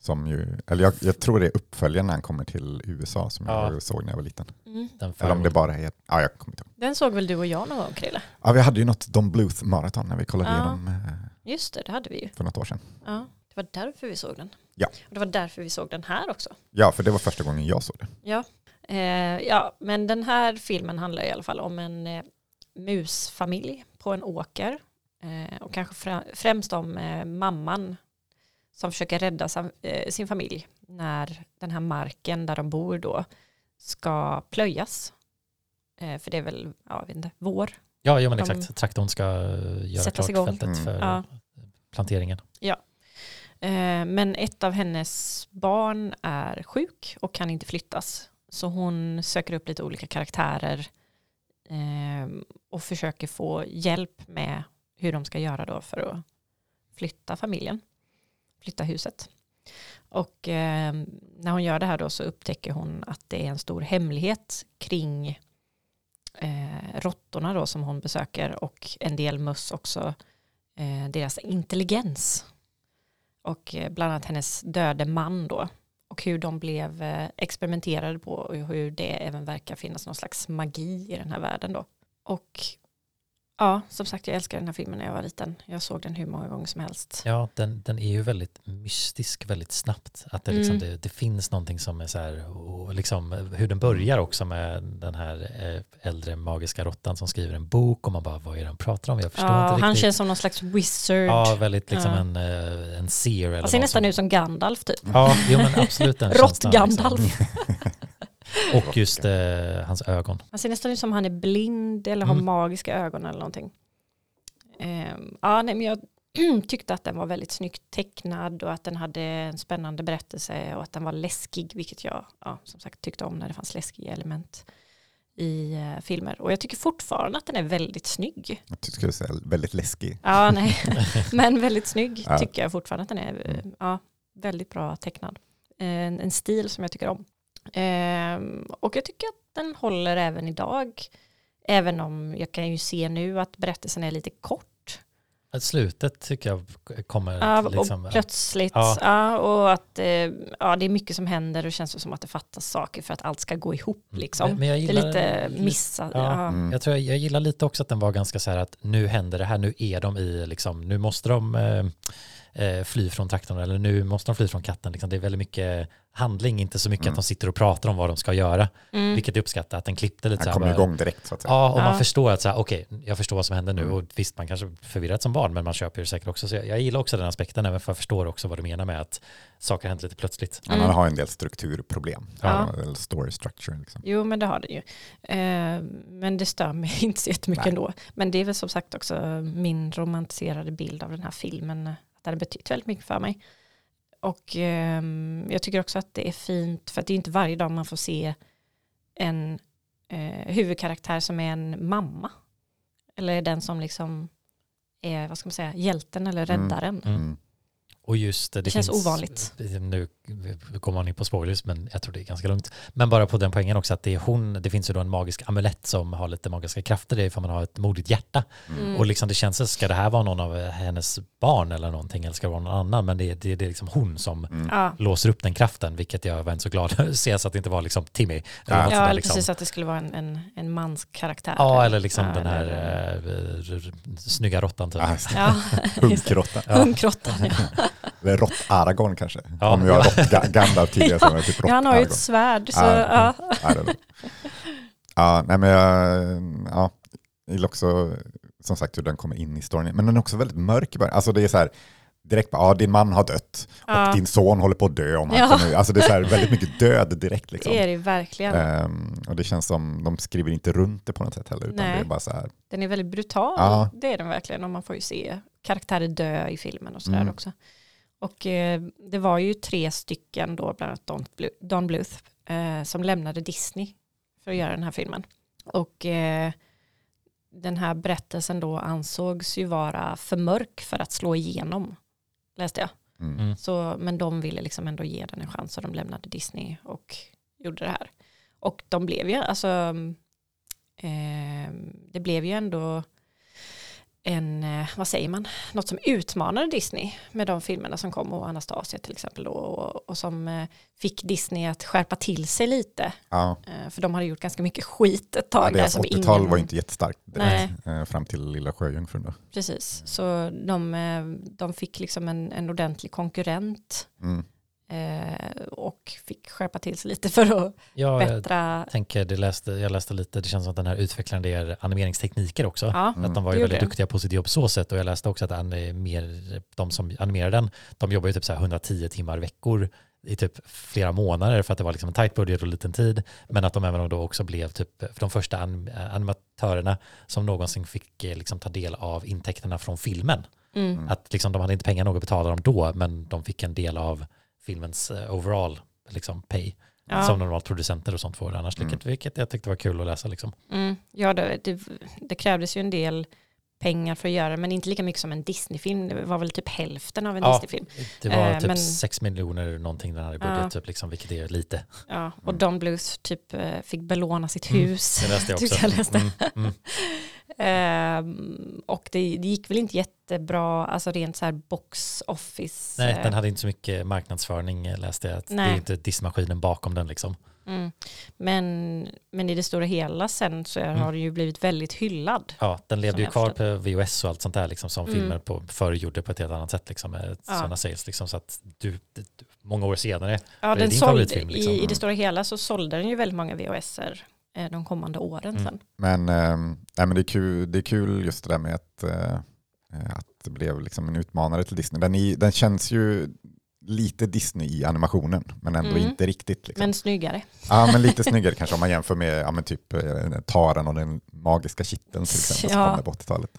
Som ju, eller jag, jag tror det är uppföljaren när han kommer till USA som Ja. jag såg när jag var liten. Mm. Den Eller om det bara är, ja jag kommer inte ihåg. Den såg väl du och jag någon gång, Krille? Ja, vi hade ju något Don Bluth-maraton när vi kollade Ja. igenom eh, Just det, det hade vi ju. för något år sedan. Ja, det var därför vi såg den. Ja. Och det var därför vi såg den här också. Ja, för det var första gången jag såg det. Ja, eh, ja men den här filmen handlar i alla fall om en eh, musfamilj på en åker. Eh, och kanske frä, främst om eh, mamman som försöker rädda eh, sin familj när den här marken där de bor då ska plöjas. Eh, för det är väl, ja, jag vet inte, vår. Ja, ja men De- exakt. Traktorn ska göra klart igång. fältet Mm. för Ja. planteringen. Eh, men ett av hennes barn är sjuk och kan inte flyttas. Så hon söker upp lite olika karaktärer eh, och försöker få hjälp med hur de ska göra då för att flytta familjen, flytta huset. Och eh, när hon gör det här då så upptäcker hon att det är en stor hemlighet kring eh, råttorna då som hon besöker och en del möss också eh, deras intelligens och eh, bland annat hennes döde man då och hur de blev eh, experimenterade på och hur det även verkar finnas någon slags magi i den här världen då. Och ja, som sagt jag älskar den här filmen när jag var liten. Jag såg den hur många gånger som helst. Ja, den, den är ju väldigt mystisk väldigt snabbt. Att det, liksom, Mm. det, det finns någonting som är så här, och liksom hur den börjar också med den här eh, äldre magiska råttan som skriver en bok och man bara, vad är det han pratar om? Jag förstår Ja, inte han riktigt. känns som någon slags wizard. Ja, väldigt liksom Ja. en, eh, en seer. Han ser nästan som- ut som Gandalf typ. Ja, jo men absolut den Rått-Gandalf. Liksom. Och just eh, hans ögon. Han ser nästan ut som han är blind eller har Mm. magiska ögon eller någonting. Ehm, ja, nej, men jag tyckte att den var väldigt snyggt tecknad och att den hade en spännande berättelse och att den var läskig, vilket jag ja, som sagt tyckte om när det fanns läskiga element i eh, filmer. Och jag tycker fortfarande att den är väldigt snygg. Jag skulle säga väldigt läskig. Ja, nej, men väldigt snygg Ja. tycker jag fortfarande att den är. eh, Ja, väldigt bra tecknad. En, en stil som jag tycker om. Ehm, och jag tycker att den håller även idag. Även om jag kan ju se nu att berättelsen är lite kort. Att Slutet tycker jag kommer Ja, liksom, och plötsligt. Ja. Ja. och att eh, ja, det är mycket som händer och det känns som att det fattas saker för att allt ska gå ihop. Liksom. Men- men jag det gillar- är lite missat. Ja. Ja. Mm. Jag tror jag, jag gillar lite också att den var ganska så här att nu händer det här, nu är de i liksom, nu måste de eh, eh, fly från traktorn eller nu måste de fly från katten. Liksom. Det är väldigt mycket handling, inte så mycket Mm. att de sitter och pratar om vad de ska göra. Mm. Vilket jag uppskattar, att den klippte lite så Han här. kommer bara- igång direkt så att säga. Ja, och man Ja. förstår att så här, okej, jag förstår vad som händer nu Mm. och visst, man kanske förvirrat som barn, men man köper det säkert också. Så jag, jag gillar också den aspekten, även för jag förstår också vad du menar med att saker händer lite plötsligt. Han Mm. har en del strukturproblem. Ja. Eller story structure. Liksom. Jo, men det har det ju. Eh, men det stör mig inte så jättemycket Nej. ändå. Men det är väl som sagt också min romantiserade bild av den här filmen. Den har betytt väldigt mycket för mig. Och ehm, jag tycker också att det är fint, för att det är inte varje dag man får se en eh, huvudkaraktär som är en mamma. Eller den som liksom är, vad ska man säga, hjälten eller Mm. räddaren. Mm. Mm. Och just det, Det känns finns, ovanligt. Nu kommer man in på spoilers, men jag tror det är ganska lugnt. Men bara på den poängen också att det är hon, det finns ju då en magisk amulett som har lite magiska krafter, det är för man har ett modigt hjärta. Mm. Och liksom det känns, så, ska det här vara någon av hennes barn eller någonting, eller ska det vara någon annan? Men det, är- det, det är liksom hon som Mm. Låser upp den kraften, vilket jag var inte så glad att se så att det inte var liksom Timmy. Eller Ja. sånt ja där eller liksom. precis att det skulle vara en, en, en manskaraktär. Ja, eller liksom Ja, den här eller- eh, snygga råttan typ. Ja, Hunkråtta. Ja. Ungkrottan. Ja. Eller rått-Aragorn kanske. Ja. Om jag har rått Ga- Gandalf tidigare så var det typ Ja, han har ju ett rått-Aragorn. svärd. Så, Ja. ja. Ja, nej men jag, ja, gillar också som sagt hur den kommer in i storyn. Men den är också väldigt mörk i början. Alltså det är så här, direkt bara, ja din man har dött och Ja. din son håller på att dö om han Ja. kommer. Alltså det är så här väldigt mycket död direkt liksom. Det är det verkligen. Ehm, och det känns som, de skriver inte runt det på något sätt heller, utan Nej. det är bara så här, Den är väldigt brutal. Ja. Det är den verkligen. Och man får ju se karaktärer dö i filmen och sådär Mm. också. Och eh, det var ju tre stycken då, bland annat Don, Blu- Don Bluth, eh, som lämnade Disney för att göra den här filmen. Och eh, den här berättelsen då ansågs ju vara för mörk för att slå igenom, läste jag. mm. Mm. Så, men de ville liksom ändå ge den en chans och de lämnade Disney och gjorde det här. Och de blev ju, alltså, eh, det blev ju ändå en, eh, vad säger man, något som utmanade Disney med de filmerna som kom och Anastasia till exempel och, och som eh, fick Disney att skärpa till sig lite. ja. Eh, för de hade gjort ganska mycket skit ett tag Ja, deras som 80-tal ingen... var inte jättestarkt eh, fram till Lilla Sjöjungfrun då. Precis, så de, de fick liksom en, en ordentlig konkurrent Mm. Eh, och fick skärpa till sig lite för att Ja, jag bättra. tänker, det läste, jag läste lite, det känns som att den här utvecklaren det är animeringstekniker också. Ja, Mm. Att de var ju väldigt det. duktiga på sitt jobb så sätt och jag läste också att animer, de som animerar den, de jobbar ju typ så här 110 timmar veckor i typ flera månader för att det var liksom en tight budget och liten tid. Men att de även då också blev typ för de första anim animatörerna som någonsin fick eh, liksom ta del av intäkterna från filmen. Mm. Att liksom de hade inte pengar nog att betala dem då, men de fick en del av filmens eh, overall liksom pay. Ja. Som normalt producenter och sånt får annars, Mm. vilket, vilket jag tyckte var kul att läsa. Liksom. Mm. Ja, det, det, det krävdes ju en del pengar för att göra men inte lika mycket som en Disney-film. Det var väl typ hälften av en Ja. Disney-film. Det var Eh, typ men- 6 miljoner någonting den hade i budget, Ja. typ, liksom, vilket är lite. Ja, och Mm. Don Bluth typ eh, fick belåna sitt Mm, hus. Det läste jag också. jag läste. Mm, mm. Ehm, och det, det gick väl inte jättebra, alltså rent så här box office. Nej, eh, den hade inte så mycket marknadsföring eh, läste jag. Det är inte diskmaskinen bakom den liksom. mm. men, men i det stora hela sen så har den ju blivit väldigt hyllad. Ja, den levde ju kvar på VHS och allt sånt där liksom, som Mm. filmer på, förr gjorde på ett helt annat sätt liksom, med Ja. sådana sales. Liksom, så att du, du, många år senare, Ja, den sålde, favoritfilm, liksom. i, I det stora hela så sålde den ju väldigt många VHSer de kommande åren Mm. sen. Men, eh, nej, men det, är kul, det är kul just det där med att, eh, att det blev liksom en utmanare till Disney. Den, är, den känns ju lite Disney i animationen, men ändå Mm. inte riktigt. Liksom. Men snyggare. Ja, men lite snyggare kanske om man jämför med ja, men typ eh, Taren och den magiska kitteln till exempel som Ja. kom där på 80-talet.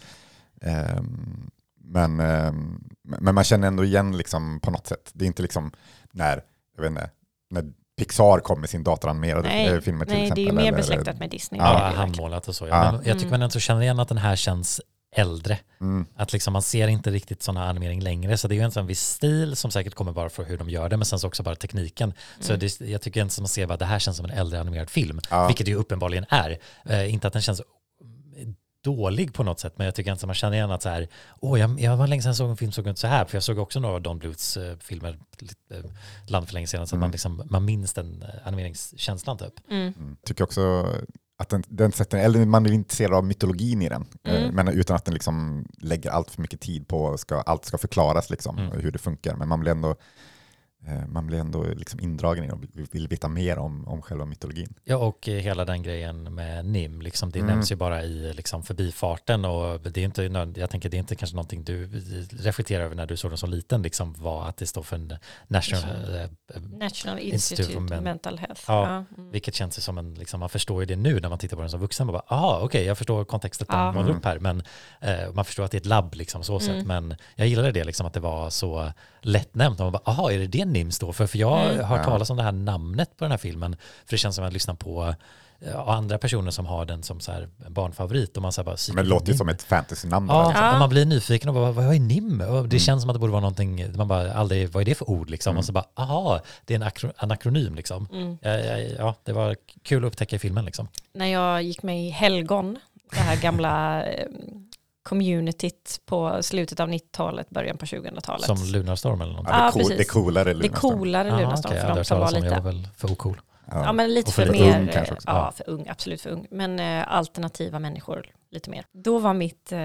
Ehm, men, ehm, men man känner ändå igen liksom på något sätt. Det är inte liksom när, jag vet inte, när Pixar kom med sin datoranimerade Nej, eh, filmer till nej det exempel. är ju mer eller- besläktat med Disney. Ja, Det det handmålat och så. Ja. Ja. Men jag tycker man ändå känner igen att den här känns äldre. Mm, Att liksom man ser inte riktigt sådana animering längre. Så det är ju en sån viss stil som säkert kommer bara för hur de gör det, men sen så också bara tekniken. Så det, jag tycker inte som man ser att det här känns som en äldre animerad film, Ja. vilket det ju uppenbarligen är. Eh, inte att den känns dålig på något sätt, men jag tycker inte att man känner igen att så här, åh, jag, jag var länge sedan såg en film som såg ut så här, för jag såg också några av Don Bluths eh, filmer, lite, eh, land för länge sedan, så att man, liksom, man minns den eh, animeringskänslan typ. Mm. mm. Tycker också att den, den sätter, eller man är intresserad av mytologin i den, eh, Mm. men utan att den liksom lägger allt för mycket tid på ska, allt ska förklaras liksom, Mm. hur det funkar. Men man blir ändå, eh, man blir ändå liksom indragen i det och vill- veta mer om, om själva mytologin. Ja, och eh, hela den grejen med NIM, liksom, det Mm. nämns ju bara i liksom, förbifarten och det är inte, jag tänker det är inte kanske någonting du reflekterar över när du såg den som liten, liksom, vad att det står för en national, eh, National Institute Institute for of Men- Mental Health. Ja, mm. vilket känns ju som en, liksom, man förstår ju det nu när man tittar på den som vuxen, man bara, aha, okej, jag förstår kontextet de Ja. målar Mm. upp här, men eh, man förstår att det är ett labb, liksom, så sätt, Mm. men jag gillade det, liksom, att det var så lättnämnt, man bara, aha, är det det NIM står för? För jag Mm. har hört Ja. talas om det här namnet på den här filmen, för det känns som att jag lyssnar på eh, andra personer som har den som så här barnfavorit och man så här bara Men det låter ju som ett fantasy-namn. Ja, där. Ja. man blir nyfiken och bara, vad är NIM? Och det Mm. känns som att det borde vara någonting, man bara aldrig, vad är det för ord liksom? Mm. Och så bara, aha, det är en akro- anakronym liksom. Mm. Ja, ja, ja, det var kul att upptäcka i filmen liksom. När jag gick med i Helgon, det här gamla eh, communityt på slutet av 90-talet, början på 2000-talet. Som Lunarstorm eller någonting. Ja, det, Ja, cool, precis. det coolare det Lunarstorm. coolare Ah, Lunarstorm okej, för ja, det de som jag var om. Jag var lite, väl för ocool. ja men lite för, för mer, ung kanske också. ja, Ja. för ung, absolut för ung, men eh, alternativa människor lite mer. Då var mitt eh,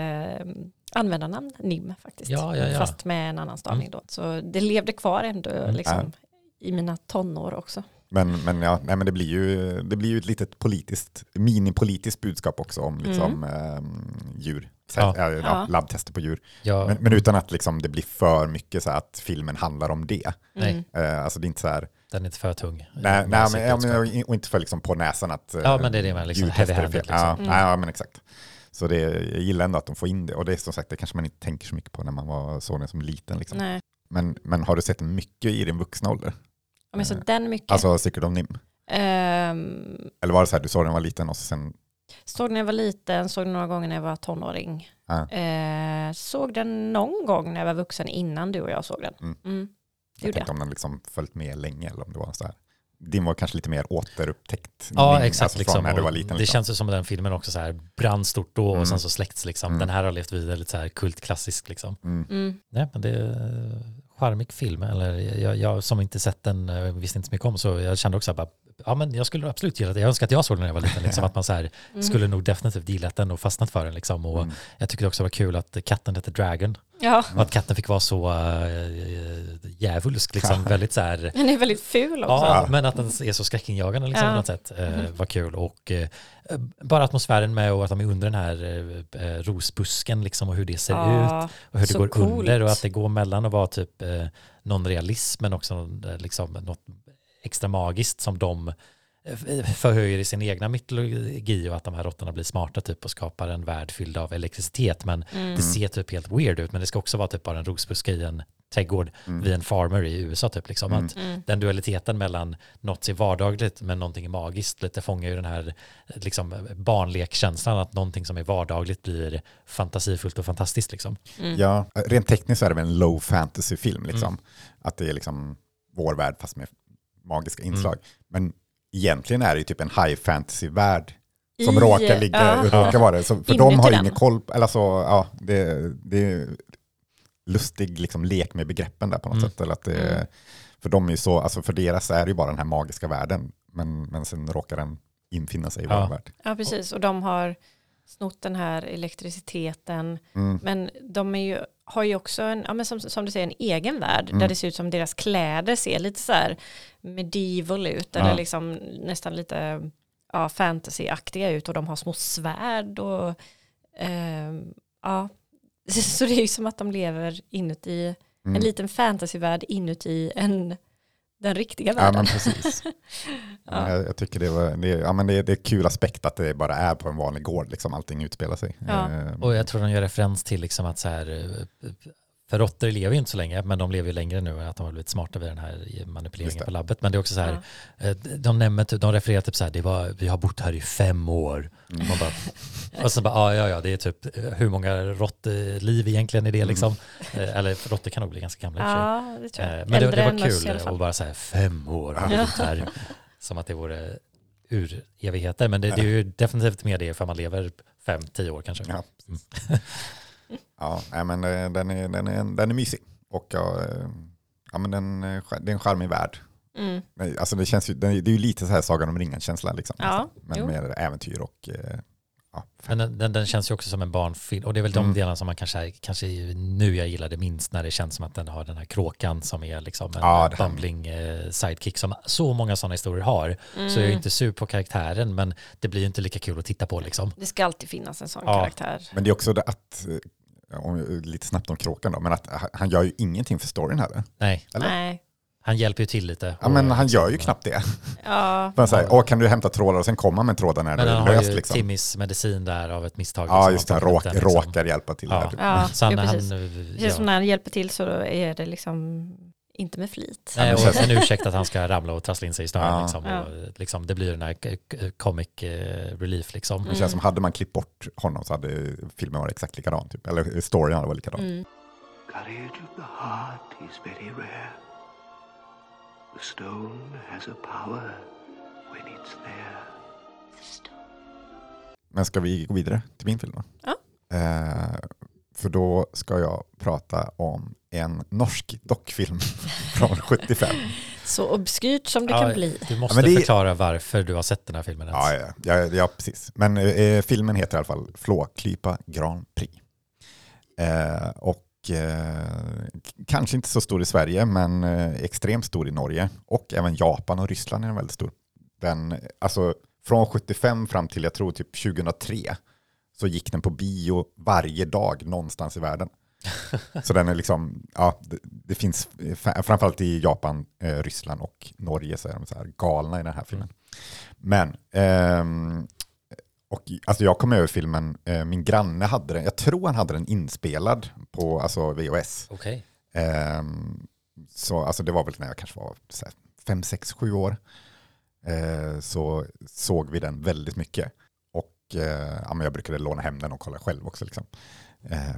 användarnamn NIM faktiskt, Ja, ja, ja. fast med en annan stavning då. Så det levde kvar ändå Mm. liksom, i mina tonår också. Men, men, ja, nej, men det, blir ju, det blir ju ett litet politiskt, minipolitiskt budskap också om liksom, ehm, djur. Så, Ja. ja. Labbtester på djur. Ja, Men, men utan att liksom, det blir för mycket så att filmen handlar om det. Nej. Mm. Eh, alltså det är inte så här, den är inte för tung. nej, nej men, ja, men, och inte för liksom på näsan att eh, Ja, men det är det med liksom djurtester är heavy-handed, fel. Ja, liksom. nej, ja, men exakt. Så det, jag gillar ändå att de får in det. Och det är som sagt, det kanske man inte tänker så mycket på när man var såg den som liten. Liksom. Nej, Men, men har du sett mycket i din vuxna ålder? Om jag såg den mycket. Alltså Secret of Nim? Ehm, Eller var det så här, du såg den var liten och sen, såg när jag var liten, såg den några gånger när jag var tonåring. Ja. Eh, såg den någon gång när jag var vuxen innan du och jag såg den. Mm. Mm. Jag tänkte om den liksom följt med länge eller om det var så här. Din var kanske lite mer återupptäckt. Ja, exakt. Alltså liksom. när du var liten. Det liksom. känns ju som den filmen också så här brann stort då och Mm. sen så släckts liksom. Mm. Den här har levt vidare lite så här kultklassisk liksom. Mm. Mm. Nej, men det charmig film. Eller jag, jag som inte sett den, eh, visste inte så mycket om, så jag kände också bara, ja men jag skulle absolut gilla det. Jag önskar att jag såg den när jag var liten, liksom, att man så här, Mm. skulle nog definitivt gillat den och fastnat för den. Liksom. Och Mm. Jag tyckte också det var kul att katten hette Dragon Ja, och att katten fick vara så äh, djävulsk, liksom, väldigt så här, den är väldigt ful också. Ja, men att den är så skräckinjagande liksom, Ja. på något sätt eh, var kul. Och eh, bara atmosfären med och att de är under den här eh, rosbusken liksom, och hur det ser Ja, ut och hur det går coolt. under och att det går mellan att vara typ någon realism men också liksom, något extra magiskt som de eh, förhöjer i sin egna mytologi och att de här råttorna blir smarta typ och skapar en värld fylld av elektricitet men Mm. det ser typ helt weird ut men det ska också vara typ bara en rosbuske i en trädgård Mm. vid en farmer i USA typ liksom. Mm. Att Mm. den dualiteten mellan något som är vardagligt men någonting är magiskt lite fångar ju den här liksom, barnlekkänslan att någonting som är vardagligt blir fantasifullt och fantastiskt liksom. Mm. Ja, rent tekniskt är det väl en low fantasy-film. Liksom. Mm. Att det är liksom vår värld fast med magiska inslag. Mm. Men egentligen är det ju typ en high fantasy-värld som I- råkar ligga, ja. råkar vara det. Så, för de har den. ingen koll, på- eller så, ja, det, det är lustig liksom, lek med begreppen där på något Mm. sätt. Eller att det, Mm. För de är ju så, alltså för deras är det ju bara den här magiska världen, men, men sen råkar den infinna sig i Ja. vår värld. Ja, precis. Och de har snott den här elektriciteten. Mm. Men de ju, har ju också en, ja, men som, som du säger, en egen värld Mm. där det ser ut som deras kläder ser lite så här medieval ut Ja. eller liksom nästan lite ja, fantasyaktiga ut och de har små svärd och ehm, ja. Så det är ju som att de lever inuti Mm. en liten fantasyvärld inuti en, den riktiga Ja världen. men precis. ja. Ja. jag, jag tycker det, var, det, ja, men det, det är kul aspekt att det bara är på en vanlig gård, liksom allting utspelar sig. Ja. Eh, Och jag tror de gör referens till liksom att så här, eh, för råttor lever ju inte så länge, men de lever ju längre nu, att de har blivit smarta vid den här manipuleringen på labbet. Men det är också så här, eh, de, nämner, typ- de refererar typ så här, det var, vi har bott här i fem år. Mm. Man bara, och så bara, ja, ja, ja, det är typ eh, hur många råttliv egentligen är det Mm. liksom. Eh, Eller råttor kan nog bli ganska gamla. Ja, det tror jag. Men det, det var kul fall. att bara säga fem år har vi Ja. bott här. Som att det vore ur evigheter. Men det, det är ju definitivt mer det för man lever fem, tio år kanske. Ja, precis. Ja nej, men eh, den är, den, är, den är mysig. Och ja, eh, ja, men den, eh, det är en charmig värld. Mm. Nej, Alltså det, känns ju, det är ju lite så här Sagan om ringen-känsla. Liksom, Ja, nästan. men jo. mer äventyr och ja, Men den, den, den känns ju också som en barnfilm och det är väl de Mm. delarna som man kanske, kanske nu jag gillar det minst när det känns som att den har den här kråkan som är liksom en Ja, bumbling eh, sidekick som så många sådana historier har. Mm. Så jag är ju inte sur på karaktären men det blir ju inte lika kul att titta på liksom. Det ska alltid finnas en sån Ja. karaktär. Men det är också det att, om, lite snabbt om kråkan då, men att han- han gör ju ingenting för storyn heller. Nej, Eller? Nej. han hjälper ju till lite. Ja, men han gör ju knappt det. Ja, Bara så här, Åh, kan du hämta trådar och sen komma med trådar när Men det han är har löst. ju Liksom. Timmys medicin där av ett misstag. Ja, just det. har Han råk, den, liksom. råkar hjälpa till. Ja. där. typ. ja, Så han, jo, han, precis. Det känns som när han hjälper till så är det liksom inte med flit. Nej, och det känns- en ursäkt att han ska ramla och trassla in sig i snören. Ja. Liksom, Ja. och, liksom, det blir den här comic eh, relief. Liksom. Det känns som hade man klippt bort honom så hade filmen varit exakt likadan. Typ. Eller storyn hade varit likadan. Mm. Courage of the heart is very rare. The stone has a power when it's there. Men ska vi gå vidare till min film då? Ja. Eh, för då ska jag prata om en norsk dockfilm från 75. Så obskyrt som det Ja, kan bli. Du måste Ja, men det- förklara varför du har sett den här filmen. Ja, ja, ja, ja precis. Men eh, filmen heter i alla fall Flåklypa Grand Prix. Eh, och eh, kanske inte så stor i Sverige, men eh, extremt stor i Norge. Och även Japan och Ryssland är den väldigt stor. Den, alltså, från 75 fram till jag tror typ 2003 så gick den på bio varje dag någonstans i världen. Så den är liksom, ja, det, det finns, eh, framförallt i Japan, eh, Ryssland och Norge så är de så här galna i den här filmen. Men, ehm, och, alltså jag kom över filmen, eh, min granne hade den, jag tror han hade den inspelad på alltså VHS. Okej. Ehm, så alltså det var väl när jag kanske var fem, sex, sju år. Eh, så såg vi den väldigt mycket. Eh, ja, men jag brukade låna hem den och kolla själv också. Liksom. Eh,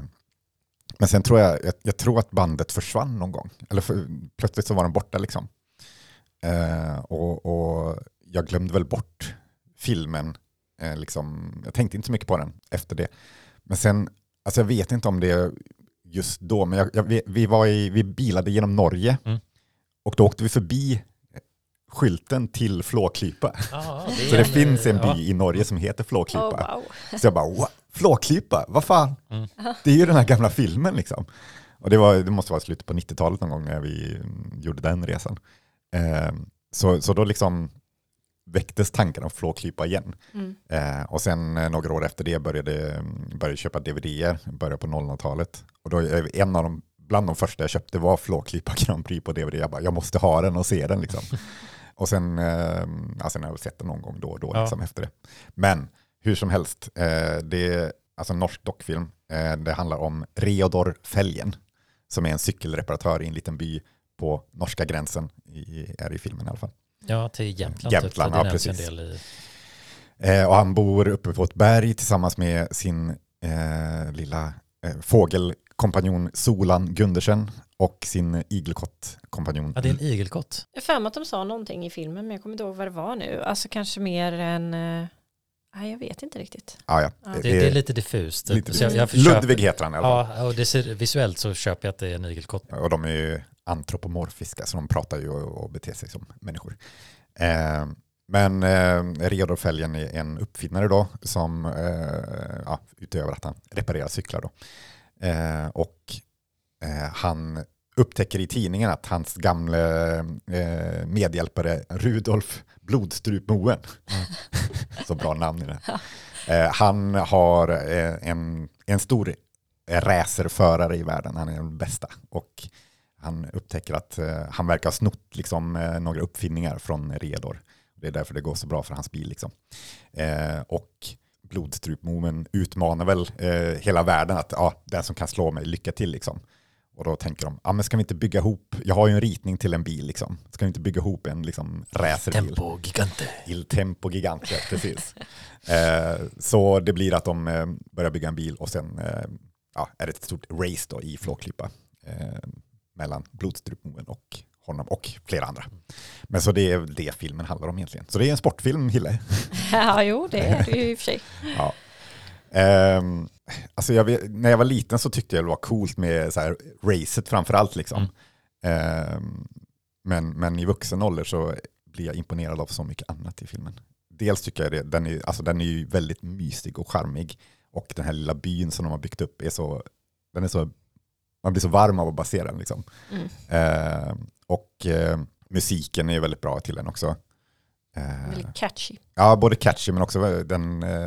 men sen tror jag, jag, jag tror att bandet försvann någon gång. Eller för, plötsligt så var den borta liksom. Eh, och, och jag glömde väl bort filmen. Eh, liksom, jag tänkte inte så mycket på den efter det. Men sen, alltså jag vet inte om det just då, men jag, jag, vi, vi, var i, vi bilade genom Norge Mm. och då åkte vi förbi skylten till Flåklypa. Ja, Så det finns en by ja. i Norge som heter Flåklypa. Oh, wow. Så jag bara, "What? Flåklypa, vad fan? Mm. Det är ju den här gamla filmen liksom. Och det, var, det måste vara slutet på 90-talet någon gång när vi mm, gjorde den resan. Eh, så, så då liksom väcktes tanken om Flåklypa igen. Mm. Eh, och sen eh, några år efter det började mm, började jag köpa DVD-er, började på 00-talet. Och då är en av de, bland de första jag köpte var Flåklypa Grand Prix på DVD. Jag bara, jag måste ha den och se den liksom. Och sen, eh, ja, sen har jag sett den någon gång då och då Ja. liksom, efter det. Men hur som helst, eh, det är alltså en norsk dockfilm. Eh, det handlar om Reodor Fälgen, som är en cykelreparatör i en liten by på norska gränsen, i, är i filmen i alla fall. Ja, till Jämtland. Jämtland, typ, för det ja, precis. I, Eh, och han bor uppe på ett berg tillsammans med sin eh, lilla fågelkompanjon Solan Gundersen och sin igelkottkompanjon. ja, det är en igelkott. Jag har för mig att de sa någonting i filmen men jag kommer inte ihåg vad det var nu. Alltså kanske mer än... eh, Nej, jag vet inte riktigt. Ja, ja. Ja. Det, det är lite diffust. lite Så jag, jag Ludvig heter han i alla fall. Ja, och det ser, visuellt så köper jag att det är en igelkott. Och de är ju antropomorfiska, så de pratar ju och, och beter sig som människor. Eh, men eh, Reodor Fälgen är en uppfinnare då, som eh, ja, utöver att han reparerar cyklar då. Eh, och eh, han upptäcker i tidningen att hans gamle eh, medhjälpare Rudolf Blodstrupmoen, så bra namn i det. Eh, han har eh, en, en stor racerförare i världen, han är den bästa. Och han upptäcker att eh, han verkar ha snott liksom, eh, några uppfinningar från Redor. Det är därför det går så bra för hans bil. Liksom. Eh, och blodstrupmomen utmanar väl eh, hela världen att ja, den som kan slå mig, lycka till. Liksom. Och då tänker de, ja, men ska vi inte bygga ihop, jag har ju en ritning till en bil, liksom. ska vi inte bygga ihop en liksom, racerbil? Tempo gigante. Il Tempo Gigante, precis. Eh, så det blir att de eh, börjar bygga en bil och sen eh, ja, är det ett stort race då i Flåklippa eh, mellan Blodstrupmoen och honom och flera andra. Men så det är det filmen handlar om egentligen. Så det är en sportfilm, Hille. Ja, jo, det är det ju i och för sig. Ja. Ehm, alltså jag, vet- när jag var liten så tyckte jag det var coolt med så här, racet framför allt. Liksom. Ehm, men, men i vuxen ålder så blir jag imponerad av så mycket annat i filmen. Dels tycker jag det, den är, alltså den är ju väldigt mysig och charmig. Och den här lilla byn som de har byggt upp är så, den är så, man blir så varm av att bara se den. Liksom. Mm. Ehm, och eh, musiken är väldigt bra till den också. Ehm, Väldigt catchy. Ja, både catchy men också den eh,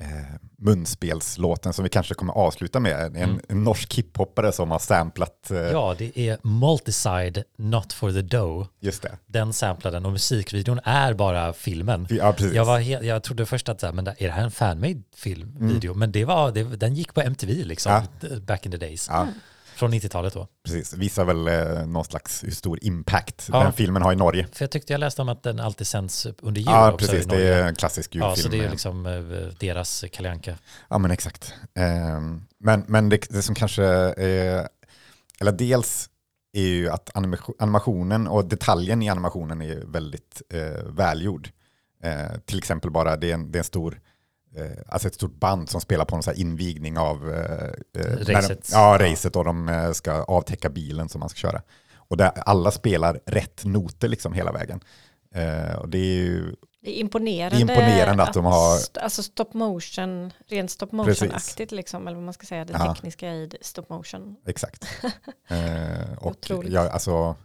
eh, munspelslåten som vi kanske kommer avsluta med. En, Mm. en norsk hiphoppare som har samplat, eh, Ja, det är Multiside Not for the Dough. just det. Den samplade den och musikvideon är bara filmen. Ja, precis. Jag, var he- jag trodde först att men är det här en fanmade film, video? Men det var, det, den gick på MTV liksom, Ja. back in the days. Ja, Från 90-talet då. precis. Visar väl eh, någon slags hur stor impact Ja. den filmen har i Norge. För jag tyckte jag läste om att den alltid sänds under jul Ja, också precis. Det är en klassisk julfilm. Ja, så det är liksom eh, deras Kalle Anka. Ja, men exakt. Ehm, men men det, det som kanske är, eller dels är ju att animation- animationen och detaljen i animationen är väldigt eh, välgjord. Eh, till exempel bara, det är en, det är en stor, eh, alltså ett stort band som spelar på en så här invigning av eh, eh, när de- Racet. Ja, Ja. racet och de eh, ska avtäcka bilen som man ska köra. Och där alla spelar rätt noter liksom hela vägen. Eh, och det är ju Det är imponerande, Det är imponerande att de har- Alltså stop motion, rent stop motion-aktigt liksom, eller vad man ska säga, det Ja. tekniska i stop motion. Exakt. eh, och Otroligt. jag, alltså,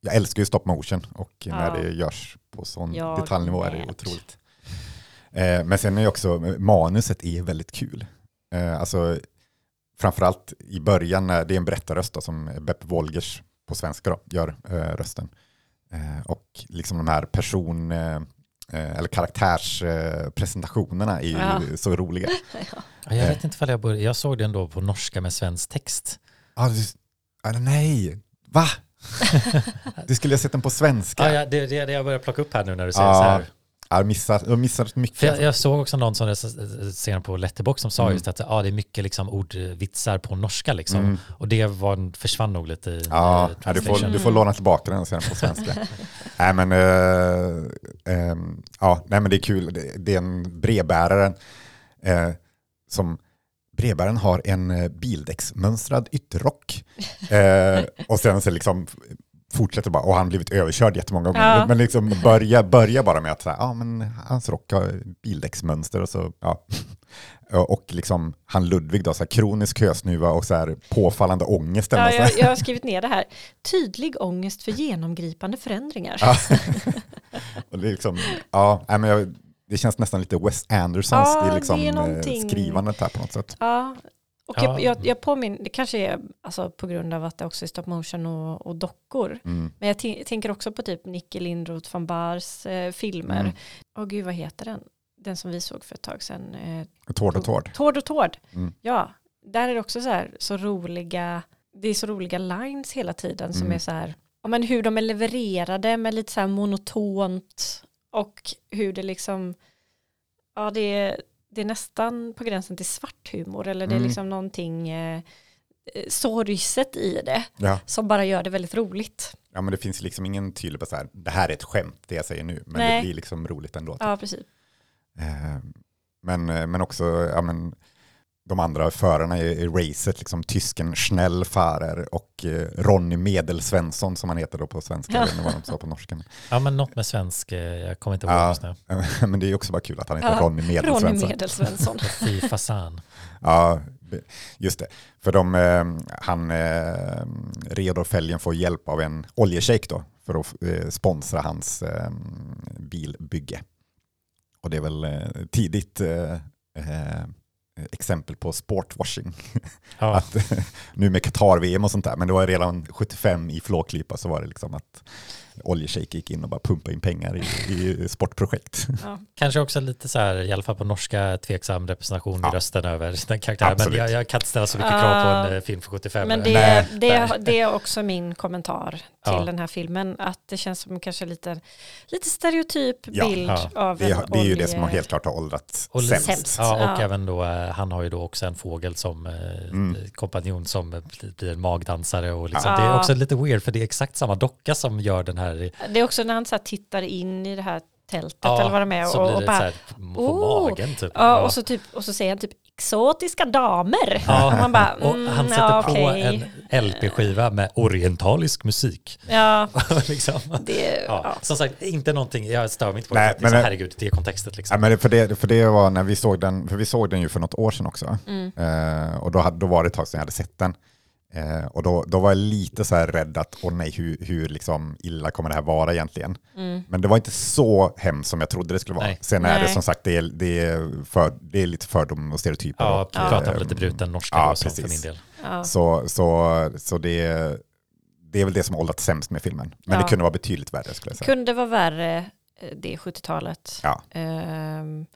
jag älskar ju stop motion och när Ja. det görs på sån Jag detaljnivå är det med. otroligt. Eh, men sen är ju också, manuset är väldigt kul. Eh, alltså, framförallt i början när det är en berättarröst då, som Beppe Wolgers på svenska då, gör eh, rösten. Eh, och liksom de här person, eh, eh, eller karaktärspresentationerna är ju Ja. så roliga. Ja, Jag vet inte ifall jag började, jag såg den då på norska med svensk text. Ah, du, ah, nej, va? du skulle ha sett den på svenska. Ja, ja, det det är det jag börjar plocka upp här nu när du säger Ja, så här. Jag har missat, jag har missat mycket. Jag, jag såg också någon som recenserade på Letterbox som sa Mm. just att ja, det är mycket liksom ordvitsar på norska liksom. Mm. Och det var, försvann nog lite i Ja, eh, ja, du, får, translation. du får låna tillbaka den och se den på svenska. nej, men, eh, ehm, ja, nej, men det är kul. Det, det är en brevbärare eh, som brevbäraren har en eh, bildäcksmönstrad ytterrock. Eh, och sen så liksom fortsätter bara, och han har blivit överkörd jättemånga gånger. Ja. Men liksom börja, börja bara med att säga, ja men hans rock har bildäcksmönster och så, ja. Och liksom han Ludvig då, så här, kronisk hösnuva och så här påfallande ångest. Ja, jag, jag har skrivit ner det här. Tydlig ångest för genomgripande förändringar. Ja. Och det, är liksom, ja, men jag, det känns nästan lite Wes Andersons Ja, i liksom, det är eh, skrivandet här på något sätt. Ja, och Ja. jag, jag, jag påminner, det kanske är alltså, på grund av att det också är stop motion och, och dockor. Mm. Men jag tänker också på typ Nicke Lindroth van Bars eh, filmer. Mm. Åh gud, vad heter den? Den som vi såg för ett tag sedan. Eh, Tård och tård. Tård och tård. Mm. Ja, där är det också så här så roliga, det är så roliga lines hela tiden som Mm. är så här, ja men hur de är levererade med lite så här monotont och hur det liksom, ja det är, det är nästan på gränsen till svarthumor eller det är Mm. liksom någonting eh, eh, sorgset i det Ja. som bara gör det väldigt roligt. ja, men det finns liksom ingen tydlig, bara så här, det här är ett skämt det jag säger nu, men Nej. det blir liksom roligt ändå. Ja, precis. Eh, men, men också ja, men, de andra förarna i, i racet, liksom tysken Schnellfahrer och eh, Ronny Medelsvensson som han heter då på svenska, jag vet inte vad de sa på norska. Ja, men något med svensk, eh, jag kommer inte ihåg Ja, just nu. men det är också bara kul att han heter Ja, Ronny Ronny Medelsvensson. Medelsvensson. Fy fasan. Ja, just det. För de, eh, han, eh, Reodor Fälgen får hjälp av en oljeshejk då för att eh, sponsra hans eh, bilbygge. Och det är väl eh, tidigt exempel på sportwashing. Ja, Att, nu med Qatar-VM och sånt där, men det var redan 75 i Flåklypa så var det liksom att oljeshejk gick in och bara pumpade in pengar i, i sportprojekt. Ja. kanske också lite så här, i alla fall på norska, tveksam representation Ja. i rösten över den karaktären. Men jag, jag kan inte ställa så mycket krav på en eh, film för 75. Men Nej, det, det, nej. det är också min kommentar till Ja. den här filmen. Att det känns som kanske lite, lite stereotyp Ja, bild ja. av Det, en är- det är ju det olje- som har helt klart har åldrats sämst. sämst. Ja, och Ja. även då, eh, han har ju då också en fågel som eh, Mm. kompanjon som blir- blir en magdansare. Och liksom, Ja. Det är också lite weird för det är exakt samma docka som gör den här. Det är också när han så här tittar in i det här tältet Ja, eller vad det är så och, blir och det bara, så här på "Oh." magen typ. ja, och, så typ, och så säger han typ exotiska damer. Ja, Och man bara, och mm, han sätter ja, på okej. en LP-skiva med orientalisk musik. Ja, liksom. det, ja. ja. Som sagt, inte någonting, jag stör mig inte på Nej, det. faktiskt. men det- Herregud, det är kontextet Ja, liksom. men det, för, det, för det var när vi såg den, för vi såg den ju för något år sedan också. Mm. Eh, och då, hade, då var det ett tag sedan jag hade sett den. Eh, och då, då var jag lite så här rädd att, åh nej, hur, hur liksom illa kommer det här vara egentligen? Mm. Men det var inte så hemskt som jag trodde det skulle vara. Nej. Sen är det Nej. som sagt, det är, det är, för, det är lite fördom och stereotyper. Ja, och, prata om eh, lite bruten norska ja, som för min del. Ja. Så, så, så det, det är väl det som åldrats sämst med filmen. Men Ja. det kunde vara betydligt värre skulle jag säga. Kunde vara värre eh, det 70-talet. Ja. Ehm,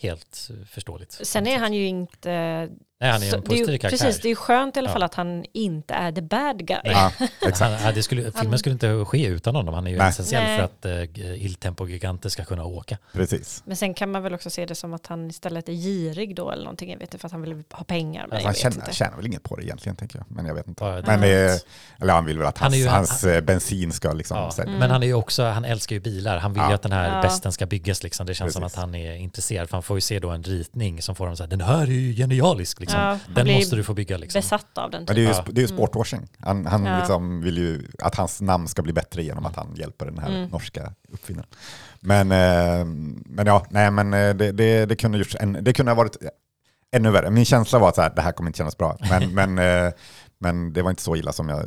Helt eh, förståeligt. sen är han ju inte... Nej, han är så- en det är ju, positiv karaktär. Precis, det är skönt i alla Ja. fall att han inte är the bad guy. Ja, Han, exakt. ja, det skulle, filmen skulle inte ske utan honom. Han är ju Nej. essentiell Nej. för att uh, Il Tempo Gigante ska kunna åka. Precis. Men sen kan man väl också se det som att han istället är girig då eller någonting. Jag vet inte för att han vill ha pengar. Men Alltså, han tjänar, inte. tjänar väl inget på det egentligen, tänker jag. Men jag vet inte. Ja, Men det- det, eller han vill väl att Han hans, är ju- hans eh, bensin ska liksom... Ja. Mm. Men han är ju också, han älskar ju bilar. Han vill ju Ja. att den här Ja. besten ska byggas liksom. Det känns som Precis. att han är intresserad. För han får ju se då en ritning som får honom så här, den här är ju genialisk liksom. Ja, han den måste du få bygga liksom. Besatt av den. Men det är ju, Ja. det är ju sportwashing. Han, han Ja. liksom vill ju att hans namn ska bli bättre genom att han hjälper den här Mm. norska uppfinnaren. Men, eh, men ja, nej men eh, det, det, det kunde gjorts en, det kunde ha varit ännu värre. Min känsla var att så här, det här kommer inte kännas bra. Men, men, eh, men det var inte så illa som jag eh,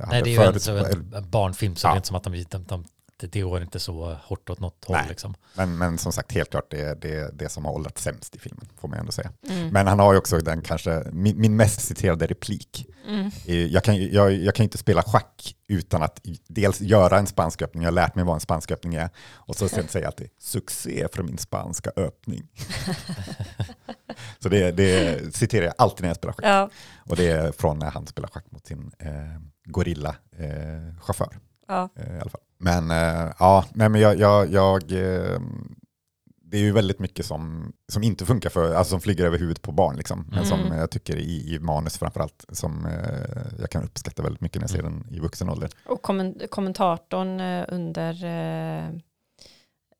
hade Nej, det är ju förut. en, en barnfilm så Ja. det är inte som att de, de, de det, går inte så hårt åt något håll Nej. liksom. Men, men som sagt, helt klart det är det, det som har åldrats sämst i filmen, får man ändå säga. Mm. Men han har ju också den kanske, min, min mest citerade replik. Mm. är- Jag kan, ju- jag, jag kan inte spela schack utan att dels göra en spansk öppning, jag har lärt mig vad en spansk öppning är, och så sen säga alltid succé för min spanska öppning. så det, det citerar jag alltid när jag spelar schack. Ja, Och det är från när han spelar schack mot sin eh, gorilla-chaufför. Ja. Eh, i alla fall. Men eh, ja, nej men jag, jag, jag eh, det är ju väldigt mycket som, som inte funkar för, alltså som flyger över huvudet på barn liksom. Men som Mm. jag tycker i, i manus framförallt, som jag kan uppskatta väldigt mycket när jag ser Mm. den i vuxen ålder. Och kommen- kommentatorn under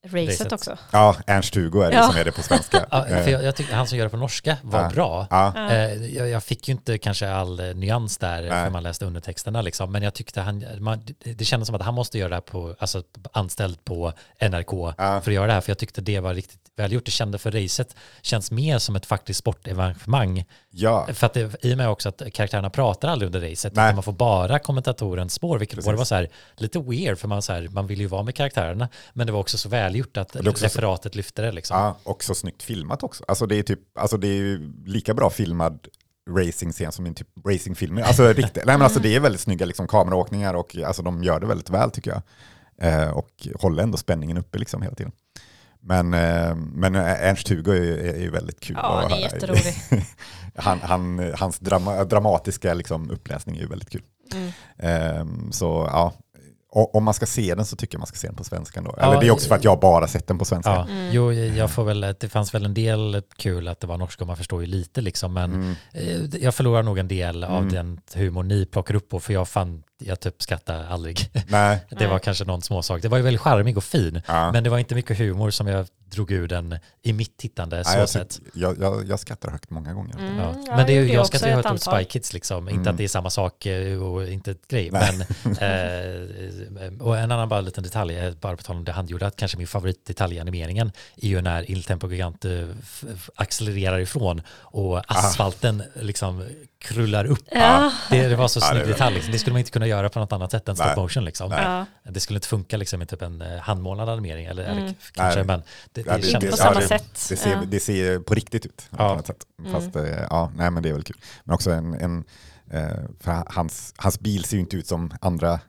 racet, Racet. också. Ja, Ernst-Hugo är det Ja. som är det på svenska. Ja, för Eh, jag, jag tycker han som gör det på norska var Ja. bra. ja, Ja. Eh, Jag, jag fick ju inte kanske all eh, nyans där Nej. för man läste undertexterna liksom, men jag tyckte han, man, det- kändes som att han måste göra det här på, alltså anställd på NRK Ja. för att göra det här, för jag tyckte det var riktigt välgjort. Det kände för racet känns mer som ett faktiskt sportevenemang, ja, för att det, i och med också att karaktärerna pratar aldrig under racet, utan man får bara kommentatorens spår, vilket Precis. var så här, lite weird, för man, så här, man vill ju vara med karaktärerna, men det var också så välgjort att det är också så- referatet lyfte det liksom. ja, och så snyggt filmat också. Alltså det är typ, alltså det är ju lika bra filmad racing-scen som i en typ racingfilmer. Alltså, riktigt, nej, men alltså det är väldigt snygga liksom, kameraåkningar och alltså, de gör det väldigt väl tycker jag. Eh, och håller ändå spänningen uppe liksom hela tiden. Men, eh, men Ernst-Hugo är, är, är ju väldigt kul. Ja, han är jätterolig. han, han, hans drama, dramatiska liksom, uppläsning är ju väldigt kul. Mm. Eh, så ja, om man ska se den så tycker jag man ska se den på svenska då. Ja, Eller det är också för att jag bara sett den på svenska. Ja, Mm. jo, jag får väl, det fanns väl en del kul att det var norska och man förstår ju lite liksom, men Mm. eh, jag förlorar nog en del av Mm. den humor ni plockar upp på, för jag fann jag typ skrattade aldrig. Nej. Det var kanske någon småsak. Det var ju väldigt charmig och fin, Ja. men det var inte mycket humor som jag drog ur den i mitt tittande så Nej, jag, sätt. jag, jag, jag skrattar högt många gånger. Mm. Ja. Ja, men det är, gjorde ju- jag skrattar ju högt åt. Spy Kids liksom. Mm. Inte att det är samma sak eh, och inte ett grej. Nej. Men, eh, och en annan bara liten detalj, eh, bara på tal om det handgjorda, att kanske min favoritdetalj i animeringen är ju när Il Tempo Gigante f- f- accelererar ifrån och asfalten liksom krullar upp. Ja. Det, det var så snygg detalj. Liksom. Det skulle man inte kunna göra på något annat sätt än stop motion. Liksom. Ja. Det skulle inte funka liksom, i typ en eh, handmålad animering. Eller, Mm. kanske, Nej. men det, det, det- kändes På samma det- sätt. Det ser, Ja. det ser på riktigt ut Ja. på något sätt. Fast eh, ja, nej men det är väl kul. Men också en, en eh, för hans, hans bil ser ju inte ut som andra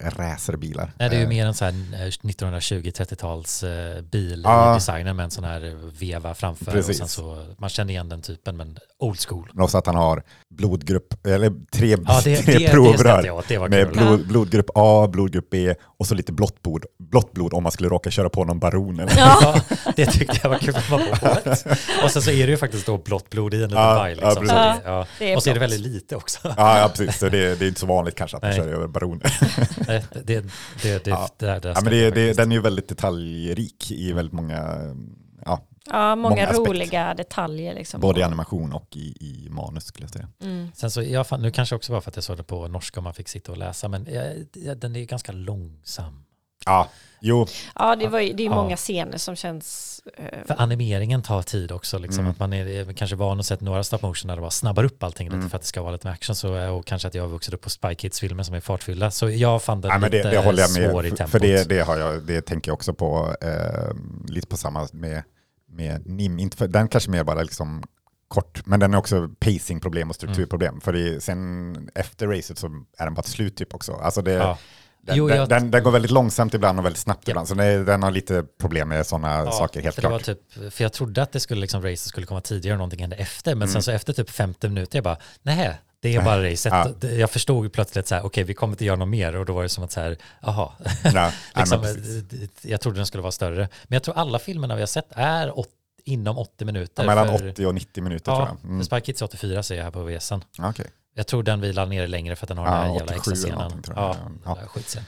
racerbilar. Nej, det är ju Eh, mer en sån här 1920-30-tals eh, bil Ja. i designen med en sån här veva framför. Och Precis. sen så, man känner igen den typen, men old school. Men också att han har blodgrupp, eller tre, Ja, det, tre det, provrör. jag. Det var med kul. blod, blodgrupp A, blodgrupp B och så lite blått blod, blått blod om man skulle råka köra på någon baron. Eller? Ja, det tyckte jag var kul. Man bara, "What?" Och sen så är det ju faktiskt då blått blod i en liten Ja, baj. ja, Liksom. så det, ja. Är Och så är det väldigt lite också. Ja, ja, precis. Så det, det är inte så vanligt kanske att man Nej. kör över baroner. Nej, det, det, det, det, Ja. det, där, där Ja, men det, skrattade det, jag den är ju väldigt detaljrik i väldigt många, ja, Ja, många, Många roliga detaljer. Liksom. både i animation och i, i manus skulle jag säga. Mm. Sen så, jag fann, nu kanske också var för att jag såg det på norska och man fick sitta och läsa, men eh, den är ganska långsam. Ja, jo, Ja, det, var ju, det är Ja. många scener som känns... eh, För animeringen tar tid också, liksom, Mm. att man är, är kanske van att sett några stop motion där det bara snabbar upp allting lite Mm. för att det ska vara lite med action, så, och kanske att jag har vuxit upp på Spy Kids-filmer som är fartfyllda, så jag fann den ja, men lite det, det håller jag svår i med. tempot. För det, det, har jag, det tänker jag också på, eh, lite på samma med, med NIM. Inte för, den kanske mer bara liksom kort, men den är också pacingproblem och strukturproblem. För det, sen efter racet så är den bara till slut typ också. Alltså det, Ja. Den, Jo, den, jag- den, den går väldigt långsamt ibland och väldigt snabbt Ja. ibland. Så det, den har lite problem med sådana Ja, saker helt klart. typ, för jag trodde att det skulle liksom, racet skulle komma tidigare och någonting hände efter, men Mm. sen så efter typ 50 minuter, jag bara, nej, det är bara racet. Ja. Jag förstod plötsligt så här, okej, vi kommer inte göra något mer, och då var det som att så här, jaha, Ja, liksom, eh, jag trodde den skulle vara större. Men jag tror alla filmerna vi har sett är åt, inom 80 minuter. Ja, mellan för, 80 och 90 minuter Ja, tror jag. Mm. Spy Kids är 84 ser jag här på VSen. Ja, okej. Jag tror den vilar ner längre för att den har Ja, den här jävla 87 extra scenen. Ja, Ja. skitscen.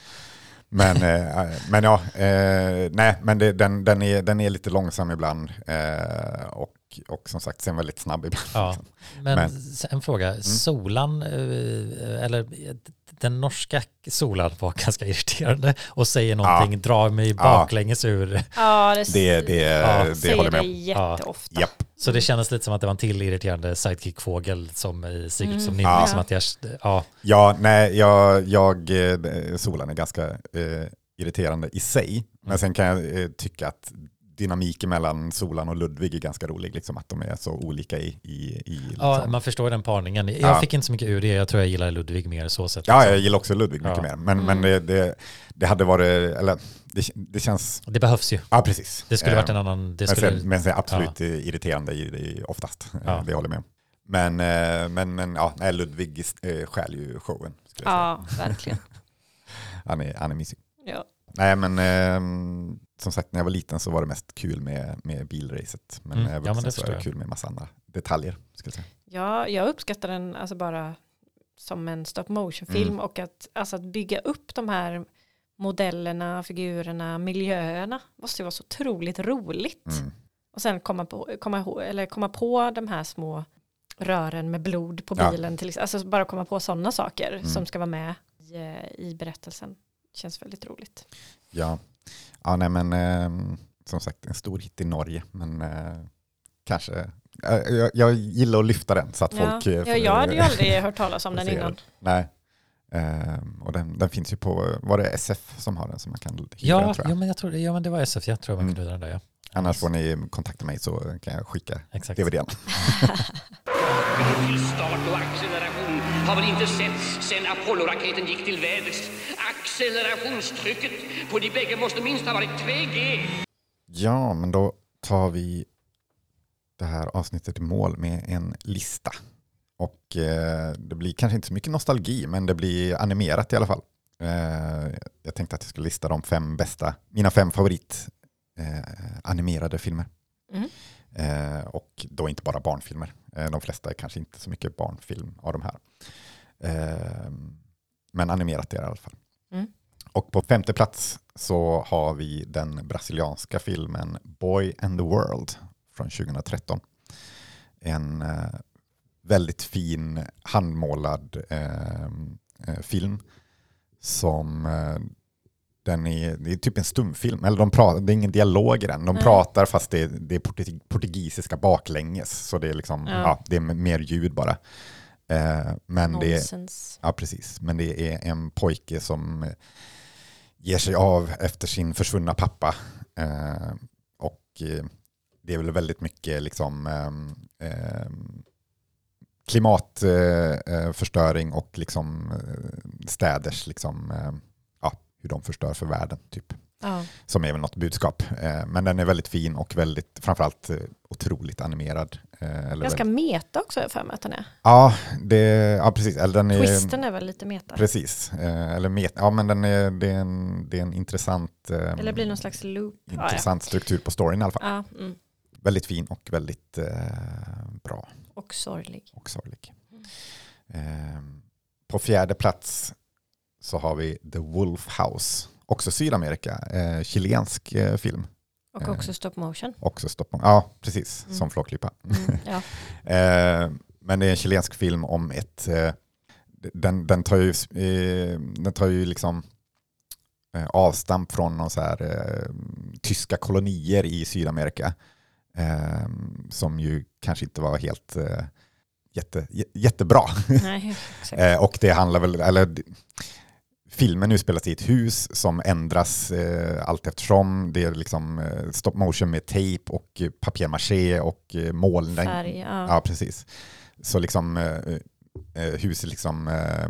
Men, eh, men ja, eh, nej, men det, den, den, är, den är lite långsam ibland eh, och, och som sagt sen väldigt snabb ibland. Ja, men, Men- en fråga. Solan, eh, eller eh, den norska solan var ganska irriterande och säger någonting, drar mig baklänges ur. Ja, det, Det, det, Ja, det säger håller jag med om. jätteofta. Japp. Så det kändes lite som att det var en till irriterande sidekick-fågel som i Secrets Mm. of NIMH. Ja. Liksom att jag, ja, Ja, nej, jag, jag, eh, solen är ganska eh, irriterande i sig. Mm. Men sen kan jag eh, tycka att dynamiken mellan Solan och Ludvig är ganska rolig. Liksom att de är så olika i... i, i ja, liksom. man förstår den parningen. Jag Ja. fick inte så mycket ur det. Jag tror jag gillar Ludvig mer så sett. ja, jag gillar också Ludvig mycket Ja. mer. Men, Mm. men det, det, det hade varit, eller det, det känns, Det behövs ju. ja precis. Det skulle Eh, varit en annan... Det Men skulle, men sen absolut irriterande i det oftast. Eh, Ja. Det håller jag med om. Men, eh, men, men ja, nej, Ludvig stjäl ju showen. Ja, verkligen. Han är, han är mysig. Ja. Nej men ehm, som sagt när jag var liten så var det mest kul med, med bilracet. Men Mm, när jag ja, men vuxen det så är det kul med massa andra detaljer. Skulle jag säga. Ja, jag uppskattar den alltså bara som en stop motion film Mm. och att, alltså att bygga upp de här modellerna, figurerna, miljöerna måste ju vara så otroligt roligt. Mm. Och sen komma på, komma, ihåg, eller komma på de här små rören med blod på Ja. bilen. Till, exempel. alltså bara komma på sådana saker Mm. som ska vara med i, eh, i berättelsen. Känns väldigt roligt. Ja. ja, nej men ehm, som sagt en stor hit i Norge. Men eh, kanske, eh, jag, jag gillar att lyfta den så att Ja. folk... eh, ja, jag hade ju aldrig hört talas om den innan. Nej. Ehm, och den, den finns ju på, var det SF som har den som man kan hyra ja, den tror jag. ja, men jag tror, ja, men det var SF. Jag tror man Mm. kunde den där, ja. Annars får ni kontakta mig så kan jag skicka Exakt. DVDn. Har väl inte setts sen Apollo-raketen gick till väders. Accelerationstrycket på de bägge måste minst ha varit 2G. Ja, men då tar vi det här avsnittet i mål med en lista. Och eh, det blir kanske inte så mycket nostalgi, men det blir animerat i alla fall. Eh, jag tänkte att jag skulle lista de fem bästa, mina fem favorit eh, animerade filmer. Mm. Eh, och då inte bara barnfilmer. Eh, de flesta är kanske inte så mycket barnfilm av de här. Eh, Men animerat är det i alla fall. Mm. Och på femte plats så har vi den brasilianska filmen Boy and the World från 2013. En eh, väldigt fin handmålad eh, eh, film som den är, det är typ en stumfilm, eller de pratar, det är ingen dialog i den. De Nej. pratar fast det är, det är portug- portugisiska baklänges, så det är, liksom, Ja. ja. det är mer ljud bara. Eh, men det är, Nonsens. Ja, precis. Men det är en pojke som eh, ger sig av efter sin försvunna pappa. Eh, och eh, det är väl väldigt mycket liksom, ehm, ehm, klimatförstöring eh, och liksom, eh, städers, liksom, eh, hur de förstör för världen. Typ. Ja. Som är väl något budskap. Eh, men den är väldigt fin och väldigt, framförallt eh, otroligt animerad. Eh, eller Ganska väldigt, meta också för mig att den är. ja, det, ja, precis. Eller den är, Twisten är väl lite meta. Precis, eller met, ja men den är, det, är en, det är en intressant, eh, Eller blir någon slags loop. Ja, intressant struktur på storyn i alla fall. ja. ja mm. Väldigt fin och väldigt eh, bra Och sorglig. och sorglig. Eh, på fjärde plats så har vi The Wolf House, också Sydamerika, eh, chilensk eh, film. Och Eh. också stop motion. Också Stockholm, ja precis, Mm. som Flåklippa. Mm. Ja. Eh, men det är en chilensk film om ett, eh, den, den tar ju, den tar ju liksom avstamp från någon så här, tyska kolonier i Sydamerika som ju kanske inte var helt jätte, jä- jättebra. Nej, och det handlar väl, eller filmen utspelar sig i ett hus som ändras eh, allt eftersom. Det är liksom eh, stop motion med tejp och eh, papier-maché och eh, moln. Färg, ja. Ja, precis. Så liksom eh, eh, huset liksom eh,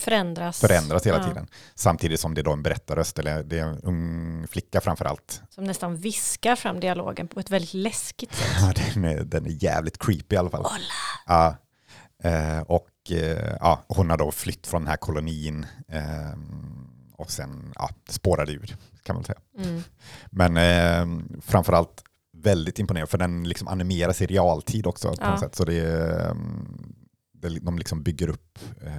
Förändras. förändras hela Ja. tiden. Samtidigt som det är då en berättarröst, eller det är en ung flicka framför allt. Som nästan viskar fram dialogen på ett väldigt läskigt sätt. Ja, den, är, den är jävligt creepy i alla fall. Ja, eh, och eh, ja, hon har då flytt från den här kolonin eh, och sen ja, spårade ur, kan man säga. Mm. Men eh, framförallt väldigt imponerande, för den liksom animeras i realtid också på Ja. något sätt. Så det mm, det, de liksom bygger upp eh,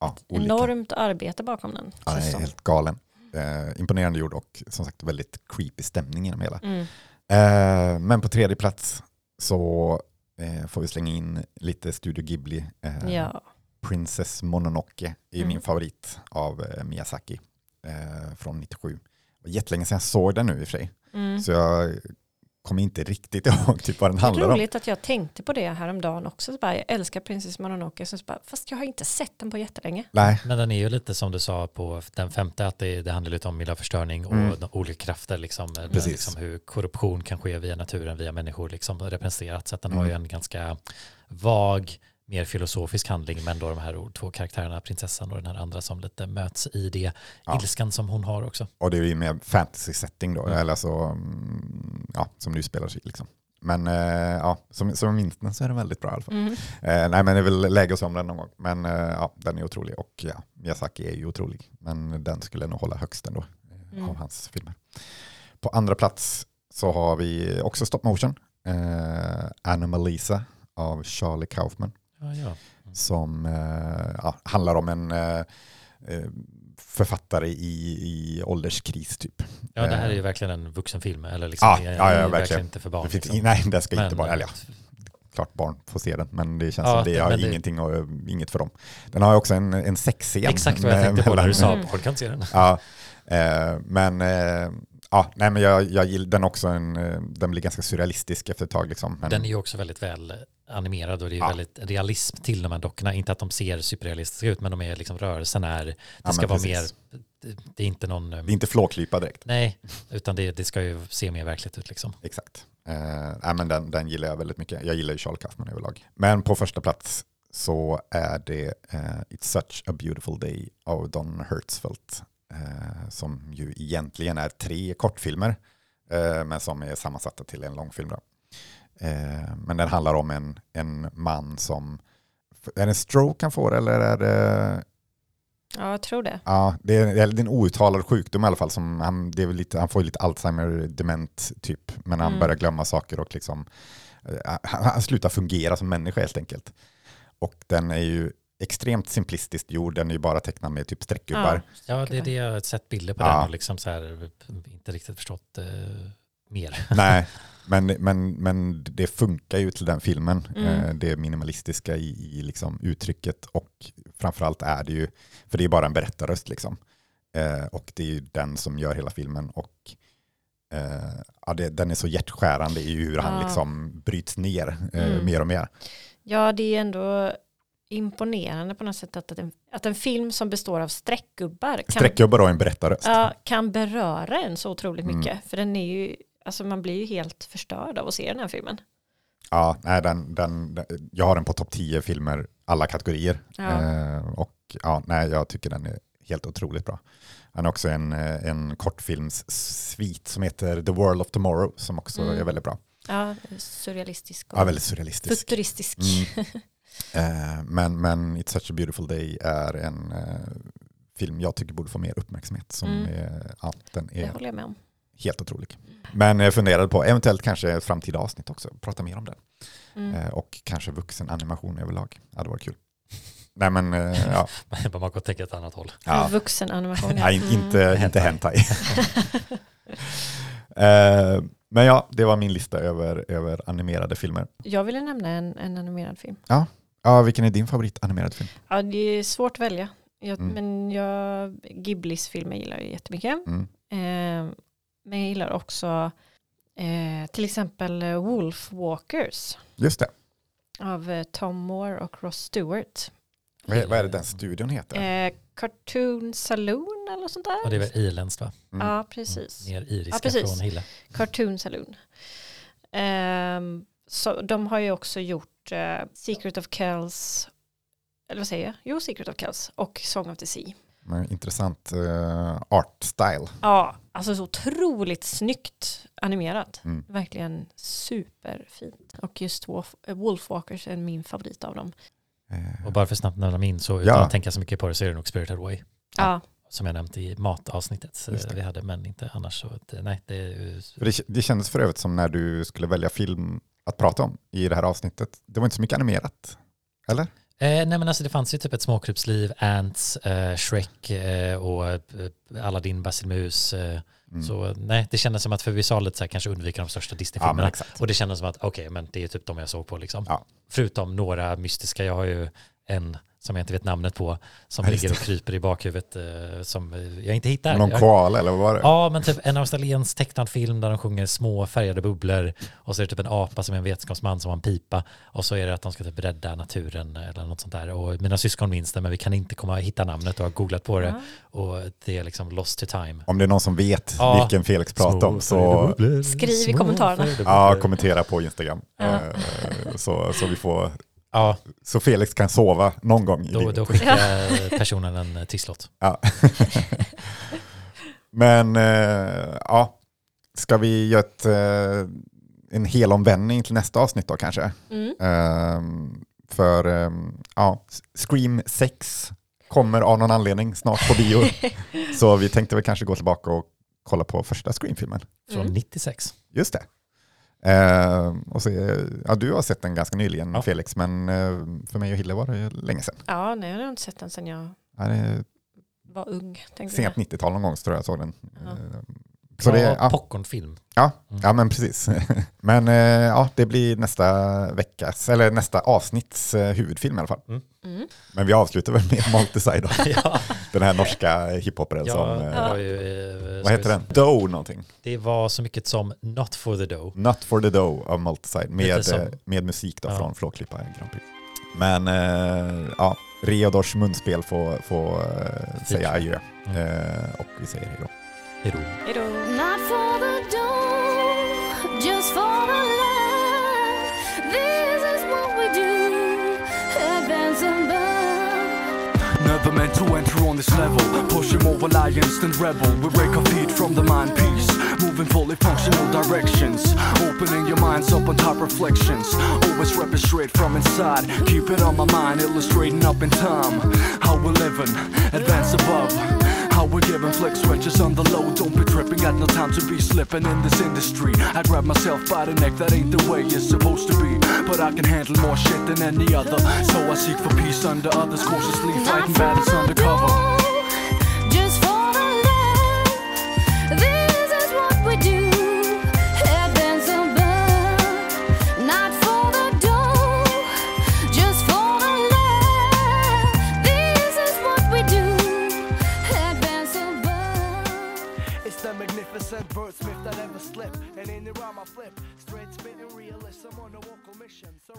ja. Enormt arbete bakom den. Ja, den är helt galen. Eh, imponerande gjord och som sagt väldigt creepy stämning genom hela. Mm. Eh, men på tredje plats så eh, får vi slänga in lite Studio Ghibli. Eh, Ja. Princess Mononoke är Mm. min favorit av eh, Miyazaki eh, från 97. Det var jättelänge sedan jag såg den nu i och för sig. Mm. Så jag kommer inte riktigt ihåg typ vad den Det är handlar om. roligt att jag tänkte på det häromdagen också. Så bara, jag älskar Princess Mononoke. Så bara, fast jag har inte sett den på jättelänge. Nej, Men den är ju lite som du sa på den femte, att det, det handlar lite om miljöförstöring och Mm. de olika krafter, liksom, där Precis. liksom hur korruption kan ske via naturen, via människor, liksom, representerat. Så att den har ju Mm. en ganska vag, mer filosofisk handling, men då de här två karaktärerna, prinsessan och den här andra som lite möts i det, Ja. ilskan som hon har också. och det är ju mer fantasy setting då, Mm. eller så, mm, ja, som du spelar sig liksom. Men eh, ja, som, som jag minns den så är den väldigt bra i alla fall. Mm. Eh, nej men det är väl läge att se om den någon gång. Men eh, ja, den är otrolig och ja, Miyazaki är ju otrolig. Men den skulle nog hålla högst ändå eh, Mm. av hans filmer. På andra plats så har vi också stop motion. Eh, Anomalisa av Charlie Kaufman. Ja, ja. Som eh, ja, handlar om en eh, eh, författare i, i ålderskris typ. ja, det här är ju verkligen en vuxenfilm, eller liksom, Ja, det är- ja, ja, det är verkligen. inte för barn. Det finns, liksom. Nej, den ska Men, inte bara, eller ja, klart barn får se den, men det känns Ja, som det har det- ingenting och, inget för dem. Den har ju också en, en sexscen. Exakt vad jag tänkte på när du sa Mm. barn kan se den. Ja, eh, men, eh, ja, nej, men jag, jag gillar den också, en, den blir ganska surrealistisk efter ett tag. Liksom. Men, Den är ju också väldigt väl animerad och det är Ja. väldigt realism till de här dockorna. Inte att de ser superrealistiska ut, men de är liksom rörelsen är, det Ja, ska vara precis. mer, det, är inte någon, det är inte flåklypa direkt. nej, utan det, det ska ju se mer verkligt ut liksom. Exakt. Eh, men den, den gillar jag väldigt mycket. Jag gillar ju Charles Kaufman överlag. Men på första plats så är det eh, It's such a beautiful day av Don Hertzfeldt. Eh, som ju egentligen är tre kortfilmer. Eh, men som är sammansatta till en långfilm. Då. Eh, men den handlar om en, en man som... Är det en stroke han får eller är det... Ja, jag tror det. Ja, det är, det är en outtalad sjukdom i alla fall. Som han, det är lite, han får ju lite Alzheimer-dement typ. Men han Mm. börjar glömma saker och liksom, eh, han, han slutar fungera som människa helt enkelt. Och den är ju extremt simplistiskt gjord, den är ju bara tecknad med typ streckgubbar. Ja, det är det jag har sett bilder på Ja. den och liksom så här, inte riktigt förstått eh, mer. Nej, men, men, men det funkar ju till den filmen. Mm. Eh, Det minimalistiska i, i liksom uttrycket och framförallt är det ju, för det är bara en berättarröst liksom. Eh, och det är ju den som gör hela filmen och eh, ja, det, den är så hjärtskärande i hur han Ja. liksom bryts ner Mm. mer och mer. Ja, det är ändå imponerande på något sätt att en, att en film som består av streckgubbar kan, Streckgubbar och en berättarröst. ja, kan beröra en så otroligt Mm. mycket. För den är ju, alltså man blir ju helt förstörd av att se den här filmen. Ja, nej, den, den, jag har den på topp 10 filmer, alla kategorier. Ja. Eh, och ja, nej, jag tycker den är helt otroligt bra. Han har också en, eh, en kortfilmssvit som heter The World of Tomorrow som också Mm. är väldigt bra. Ja, surrealistisk och Ja, väldigt surrealistisk. futuristisk. Mm. Eh, men, men It's such a beautiful day är en eh, film jag tycker borde få mer uppmärksamhet. Som Mm. är, ja, den Det är håller jag med om. Helt otrolig. Men jag funderade på eventuellt kanske ett framtida avsnitt också, prata mer om den. Mm. Eh, och kanske vuxen animation överlag. Ja, det var kul. Nej men, eh, ja. Man kan tänka ett annat håll. ja. Vuxen animation. Nej, Mm. inte, inte hentai. Eh, men ja, det var min lista över, över animerade filmer. Jag ville nämna en, en animerad film. Ja, vilken är din favoritanimerad film? Ja, det är svårt att välja. Jag, Mm. Men jag, Ghiblis filmer gillar jag jättemycket. Mm. Eh, men jag gillar också eh, till exempel eh, Wolf Walkers Just det. av eh, Tom Moore och Ross Stewart. Vad är, vad är det den studion heter? Eh, Cartoon Saloon eller något sånt där. Och det är väl irländskt va? Mm. Ja, precis. Mer iriska Ja, precis. från Hille. Cartoon Saloon. Ehm, så de har ju också gjort eh, Secret of Kells, eller vad säger jag? Jo, Secret of Kells och Song of the Sea. Men Intressant eh, art style. Ja, alltså så otroligt snyggt animerat. Mm. Verkligen superfint. Och just Wolf, eh, Wolfwalkers är min favorit av dem. Eh, Och bara för snabbt nämna min så utan Ja. att tänka så mycket på det så är det nog Spirited Away. Ja, Som jag nämnt i matavsnittet det. vi hade men inte annars så att, eh, nej det det, det kändes för övrigt som när du skulle välja film att prata om i det här avsnittet. Det var inte så mycket animerat. Eller? Eh, nej men alltså det fanns ju typ ett småkrypsliv, Ants, eh, Shrek eh, och eh, Aladdin, Basilmus. Eh, Mm. Så nej, det kändes som att för vi sa lite så här, kanske undvika de största ja, Disney-filmerna. exakt. och det kändes som att okej, men det är typ de jag såg på liksom. Ja. Förutom några mystiska, jag har ju en som jag inte vet namnet på, som Ja, ligger och kryper i bakhuvudet eh, som eh, jag inte hittar. Någon koala eller vad var det? Ja, men typ en australiensk tecknad film där de sjunger små färgade bubblor och så är det typ en apa som är en vetenskapsman som har en pipa och så är det att de ska typ rädda naturen eller något sånt där och mina syskon minns det men vi kan inte komma hitta namnet och har googlat på det Ja. och det är liksom lost to time. Om det är någon som vet Ja. vilken Felix pratar om Små så Skriv i kommentarerna. ja, kommentera på Instagram. Ja. Eh, så, så vi får Ja, så Felix kan sova någon gång i då, livet. då skickar personen en eh, tysslott. Ja. Men eh, ja, ska vi göra ett, eh, en hel omvändning till nästa avsnitt då kanske? Mm. Ehm, för ehm, ja, Scream 6 kommer av någon anledning snart på bio. Så vi tänkte väl kanske gå tillbaka och kolla på första Scream-filmen. Från Mm. 96. Just det. Ehm, och se, ja, du har sett den ganska nyligen Ja. Felix, men eh, för mig och Hille var det länge sedan. Ja, nej, jag har inte sett den sedan jag Ja, det var ung. sent jag. 90-tal någon gång så tror jag jag såg den. Ja. Så det, Ja, ja, popcornfilm. ja, Mm. ja, men precis. Men eh, ja, det blir nästa veckas, eller nästa avsnitts eh, huvudfilm i alla fall. Mm. Men vi avslutar väl med Multiside då. ja, Den här norska hiphoparen ja, som, det eh, var ju, eh, vad heter den? Doe någonting. Det var så mycket som Not for the Dough. Not for the Doe av Multiside med, som- med musik då Ja. från Flåklippa Grand Prix. Men eh, ja, Reodors munspel får, får säga adjö. Mm. Eh, och vi säger hej då. Hej då. Hej då. Not for the dough, just for the love. This is what we do, advance and burn. Never meant to enter on this level. Pushing more alliance than rebel. We break our feet from the mind piece. Moving fully functional directions. Opening your minds up on top reflections. Always repping straight from inside. Keep it on my mind, illustrating up in time. How we're living, advance above. How we're giving flex stretches on the low. Don't be tripping, got no time to be slipping in this industry. I grab myself by the neck, that ain't the way it's supposed to be. But I can handle more shit than any other. So I seek for peace under others, cautiously fighting battles undercover. my flip. Straight spinning realism on a vocal mission. So